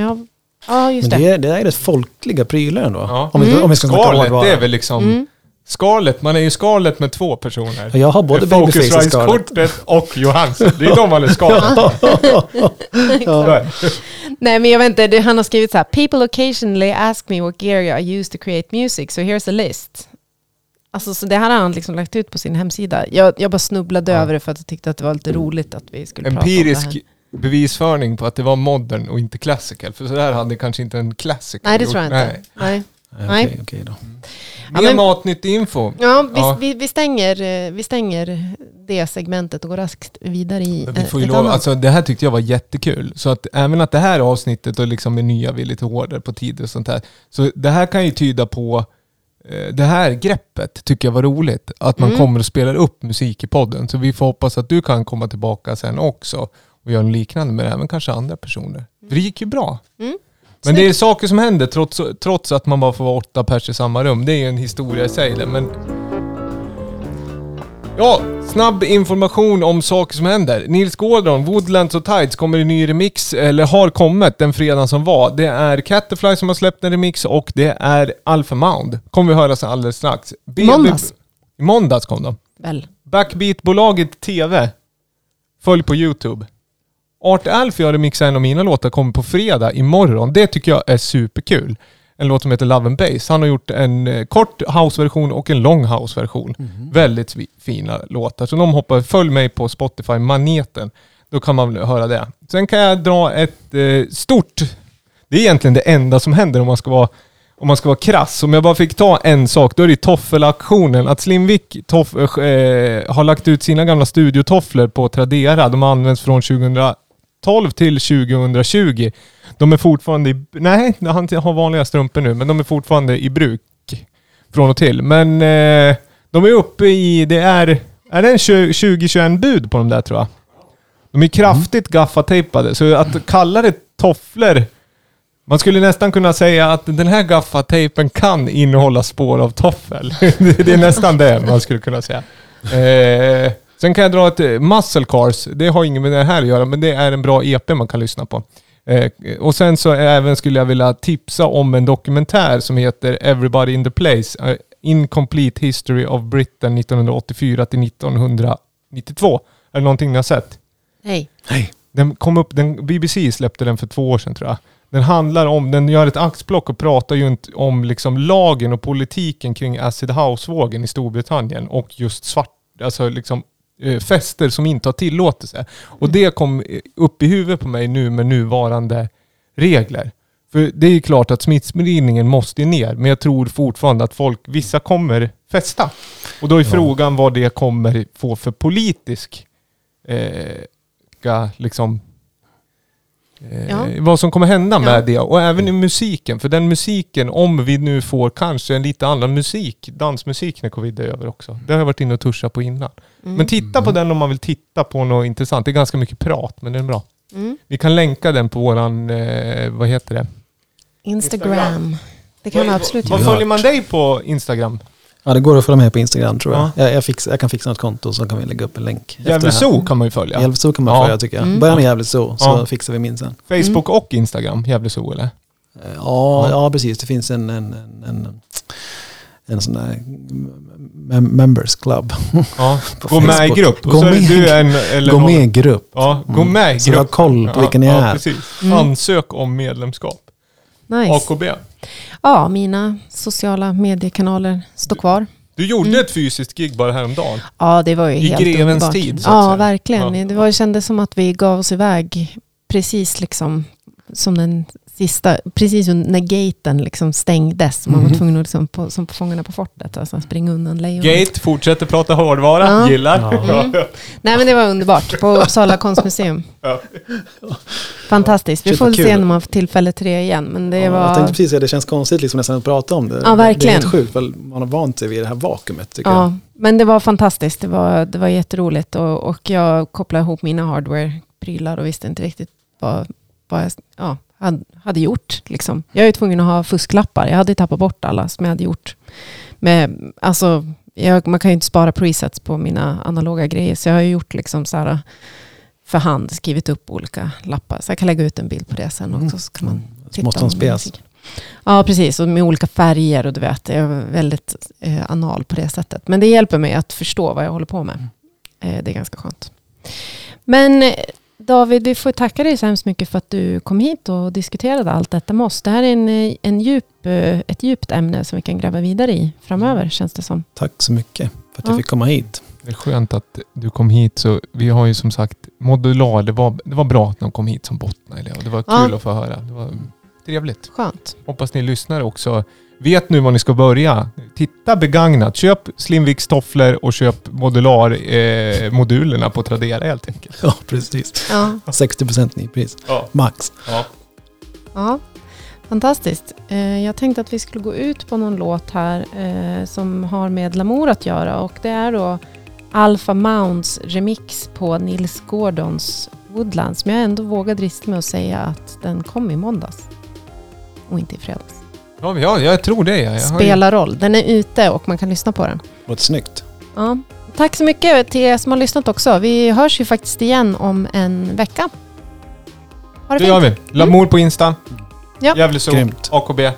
S1: Ja, just
S3: Men
S1: det.
S3: det är, det är rätt folkliga prylar ändå.
S2: Ja.
S3: Om, vi,
S1: Mm.
S3: om vi ska hårdvara.
S2: det är väl liksom...
S1: Mm.
S2: Scarlett, man är ju Scarlett med två personer.
S3: Ja, Jag har både Babyface och Scarlett.
S2: Och Johansson. Det är de man är Scarlett.
S3: Ja.
S1: Nej men jag vet inte, han har skrivit så här. People occasionally ask me what gear I use to create music, so here's a list. Alltså så det här har han liksom lagt ut på sin hemsida. Jag, jag bara snubblade
S2: Ja.
S1: över det för att jag tyckte att det var lite roligt att vi skulle prata om
S2: Empirisk
S1: det här.
S2: bevisföring på att det var modern och inte classical. För så där hade kanske inte en classical
S1: Nej det
S2: gjort.
S1: tror jag inte. Nej.
S3: Nej,
S1: Nej.
S3: Okej, okej då.
S1: Ja,
S2: Mer
S1: men-
S2: matnyttig info.
S1: Ja, vi,
S2: Ja.
S1: Vi, vi, stänger, eh, vi stänger det segmentet och går raskt vidare i
S2: Vi
S1: eh,
S2: får ju
S1: ett
S2: lov,
S1: annat.
S2: alltså, det här tyckte jag var jättekul. Så att även att det här avsnittet och liksom är nya, vi är lite hårdare på tid och sånt här. Så det här kan ju tyda på eh, det här greppet tycker jag var roligt. Att man
S1: Mm.
S2: kommer och spelar upp musik i podden. Så vi får hoppas att du kan komma tillbaka sen också och göra något liknande med även kanske andra personer. För det gick ju bra.
S1: Mm.
S2: Men det är saker som händer trots, trots att man bara får vara åtta pers i samma rum. Det är ju en historia i sig det, men... Ja, snabb information om saker som händer. Nils Gordon, Woodlands och Tides kommer i ny remix, eller har kommit den fredagen som var. Det är Catterfly som har släppt en remix och det är Alpha Mound. Kommer vi höra sen alldeles strax. BB
S1: Måndags.
S2: I måndags kom de.
S1: Väl.
S2: Backbeat-bolaget TV. Följ på YouTube. Art Alfie har remixat en av mina låtar, kommer på fredag imorgon. Det tycker jag är superkul. En låt som heter Love and Bass. Han har gjort en eh, kort house-version och en lång house-version. Väldigt fi- fina låtar. Så de hoppar, följ mig på Spotify, Maneten. Då kan man höra det. Sen kan jag dra ett eh, stort... Det är egentligen det enda som händer om man ska vara om man ska vara krass, om jag bara fick ta en sak, då är det toffelaktionen. Att Slimvik toff, eh, har lagt ut sina gamla studiotofflor på Tradera. De har använts från 2012 till 2020. De är fortfarande i... Nej, han har vanliga strumpor nu, men de är fortfarande i bruk. Från och till. Men eh, de är uppe i... Det är... Är det en 20-21 bud på de där tror jag? De är kraftigt gaffatejpade, så att kalla det tofflor man skulle nästan kunna säga att den här gaffatejpen kan innehålla spår av toffel. det är nästan det man skulle kunna säga. Eh, Sen kan jag dra ett eh, Muscle Cars. Det har inget med det här att göra, men det är en bra EP man kan lyssna på. Eh, och sen så även skulle jag vilja tipsa om en dokumentär som heter Everybody in the Place. eh, Incomplete History of Britain 1984 till 1992. Är det någonting ni har sett?
S1: Hej.
S3: Nej.
S2: Den kom upp, den, BBC släppte den för två år sedan tror jag. Den handlar om, den gör ett axplock och pratar ju inte om liksom lagen och politiken kring acid house-vågen i Storbritannien och just svart, alltså liksom fester som inte har tillåtelse. Och det kom eh, upp i huvudet på mig nu med nuvarande regler. För det är ju klart att smittspridningen måste ner, men jag tror fortfarande att folk, vissa kommer festa. Och då är frågan vad det kommer få för politisk eh, liksom eh,
S1: Ja.
S2: vad som kommer hända med
S1: Ja.
S2: det. Och även i musiken. För den musiken, om vi nu får kanske en lite annan musik, dansmusik när covid är över också. Det har jag varit inne och tuschat på innan.
S1: Mm.
S2: Men titta på den om man vill titta på något intressant. Det är ganska mycket prat, men den är bra.
S1: Mm.
S2: Vi kan länka den på våran, eh, vad heter det?
S1: Instagram. Det kan vi absolut
S2: Vad
S1: göra.
S2: följer man dig på Instagram?
S3: Ja, det går att följa med på Instagram tror jag.
S2: Ja.
S3: Jag, jag, fix, jag kan fixa något konto så kan vi lägga upp en länk.
S2: Gävle. Zoo kan man ju följa.
S3: Gävle Zoo kan man
S2: Ja.
S3: följa tycker jag.
S1: Mm.
S3: Börja med Gävle Zoo så
S2: Ja.
S3: fixar vi min sen.
S2: Facebook och Instagram, Gävle Zoo eller?
S3: Ja, ja precis. Det finns en, en, en, en, en sån där mem- members club.
S2: Ja. Gå med i grupp.
S3: Gå med,
S2: du en, eller
S3: gå
S2: vad-
S3: med i grupp.
S2: Ja, gå
S3: Mm.
S2: med i
S3: Så jag har
S2: grupp.
S3: koll på vilken ni
S2: ja,
S3: är.
S2: precis.
S1: Mm.
S2: Ansök om medlemskap.
S1: Nice.
S2: AKB.
S1: Ja, mina sociala mediekanaler står kvar.
S2: Du gjorde
S1: Mm.
S2: ett fysiskt gig bara häromdagen.
S1: Ja, det var ju
S2: I
S1: helt
S2: grevens
S1: underbart.
S2: tid,
S1: Ja,
S2: säga.
S1: verkligen.
S2: Ja.
S1: Det var, det kändes som att vi gav oss iväg precis liksom som den sista, precis när gaten liksom stängdes. Man var
S3: Mhm.
S1: tvungen att liksom på, som på Fångarna på fortet, alltså springa undan lejonen.
S2: Gate fortsätter prata hårdvara.
S1: Ja.
S2: Gillar.
S3: Ja.
S1: Mm. Nej men det var underbart på Uppsala konstmuseum.
S2: Ja.
S1: Fantastiskt. Vi får väl se när man får tillfälle till det igen. Men det
S3: Ja, Jag
S1: var...
S3: tänkte precis säga det känns konstigt liksom nästan att prata om det.
S1: Ja,
S3: Det är
S1: verkligen.
S3: helt sjukt, för man har vant sig vid det här vakuumet tycker jag.
S1: Ja, men det var fantastiskt. Det var, det var jätteroligt och, och jag kopplade ihop mina hardware-prylar och visste inte riktigt vad, vad jag ja, hade, gjort. Liksom. Jag är tvungen att ha fusklappar. Jag hade tappat bort alla som jag hade gjort. Med, alltså, jag, man kan ju inte spara presets på mina analoga grejer, så jag har ju gjort liksom så här för hand, skrivit upp olika lappar. Så jag kan lägga ut en bild på det sen också, så kan man titta. Om
S3: spelas?
S1: musiken. Ja, precis. Och med olika färger och du vet, jag är väldigt eh, anal på det sättet. Men det hjälper mig att förstå vad jag håller på med. Eh, det är ganska skönt. Men David, vi får tacka dig så hemskt mycket för att du kom hit och diskuterade allt detta med oss. Det här är en, en djup, eh, ett djupt ämne som vi kan gräva vidare i framöver, känns det som.
S3: Tack så mycket för att
S1: Ja.
S3: jag fick komma hit.
S2: Det är skönt att du kom hit. Så vi har ju som sagt modular. Det var, det var bra att de kom hit som bottnade i det. Var
S1: Ja.
S2: kul att få höra. Det var trevligt.
S1: Skönt.
S2: Hoppas ni lyssnar också. Vet nu var ni ska börja. Titta begagnat. Köp Slimviks tofflor och köp modular eh, modulerna på Tradera helt enkelt.
S3: Ja, precis.
S1: Ja,
S3: 60% nypris.
S2: Ja.
S3: Max.
S2: ja.
S1: ja. Fantastiskt. Eh, jag tänkte att vi skulle gå ut på någon låt här eh, som har med Lamour att göra. Och det är då Alpha Mounds remix på Nils Gordons Woodlands. Men jag ändå vågar drista mig att säga att den kom i måndags. Och inte i fredags.
S2: Ja, ja, jag tror det. Jag har ju-
S1: Spelar roll. Den är ute och man kan lyssna på den.
S3: Låter snyggt.
S1: Ja. Tack så mycket till er som har lyssnat också. Vi hörs ju faktiskt igen om en vecka. Ha det
S2: Det gör vi. Lamour på Insta.
S1: Ja.
S2: Gävle Zoo.
S3: Grymt.
S2: AKB.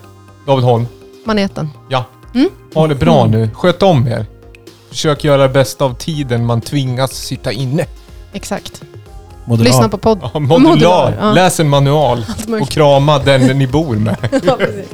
S2: David Holm.
S1: Maneten.
S2: Ha det bra nu. Sköt om er. Försök göra det bästa av tiden man tvingas sitta inne.
S1: Exakt.
S3: Modular.
S1: Lyssna på podd.
S2: Ja, modular.
S1: Modular, ja.
S2: Läs en manual och krama den ni bor med.
S1: Ja, precis.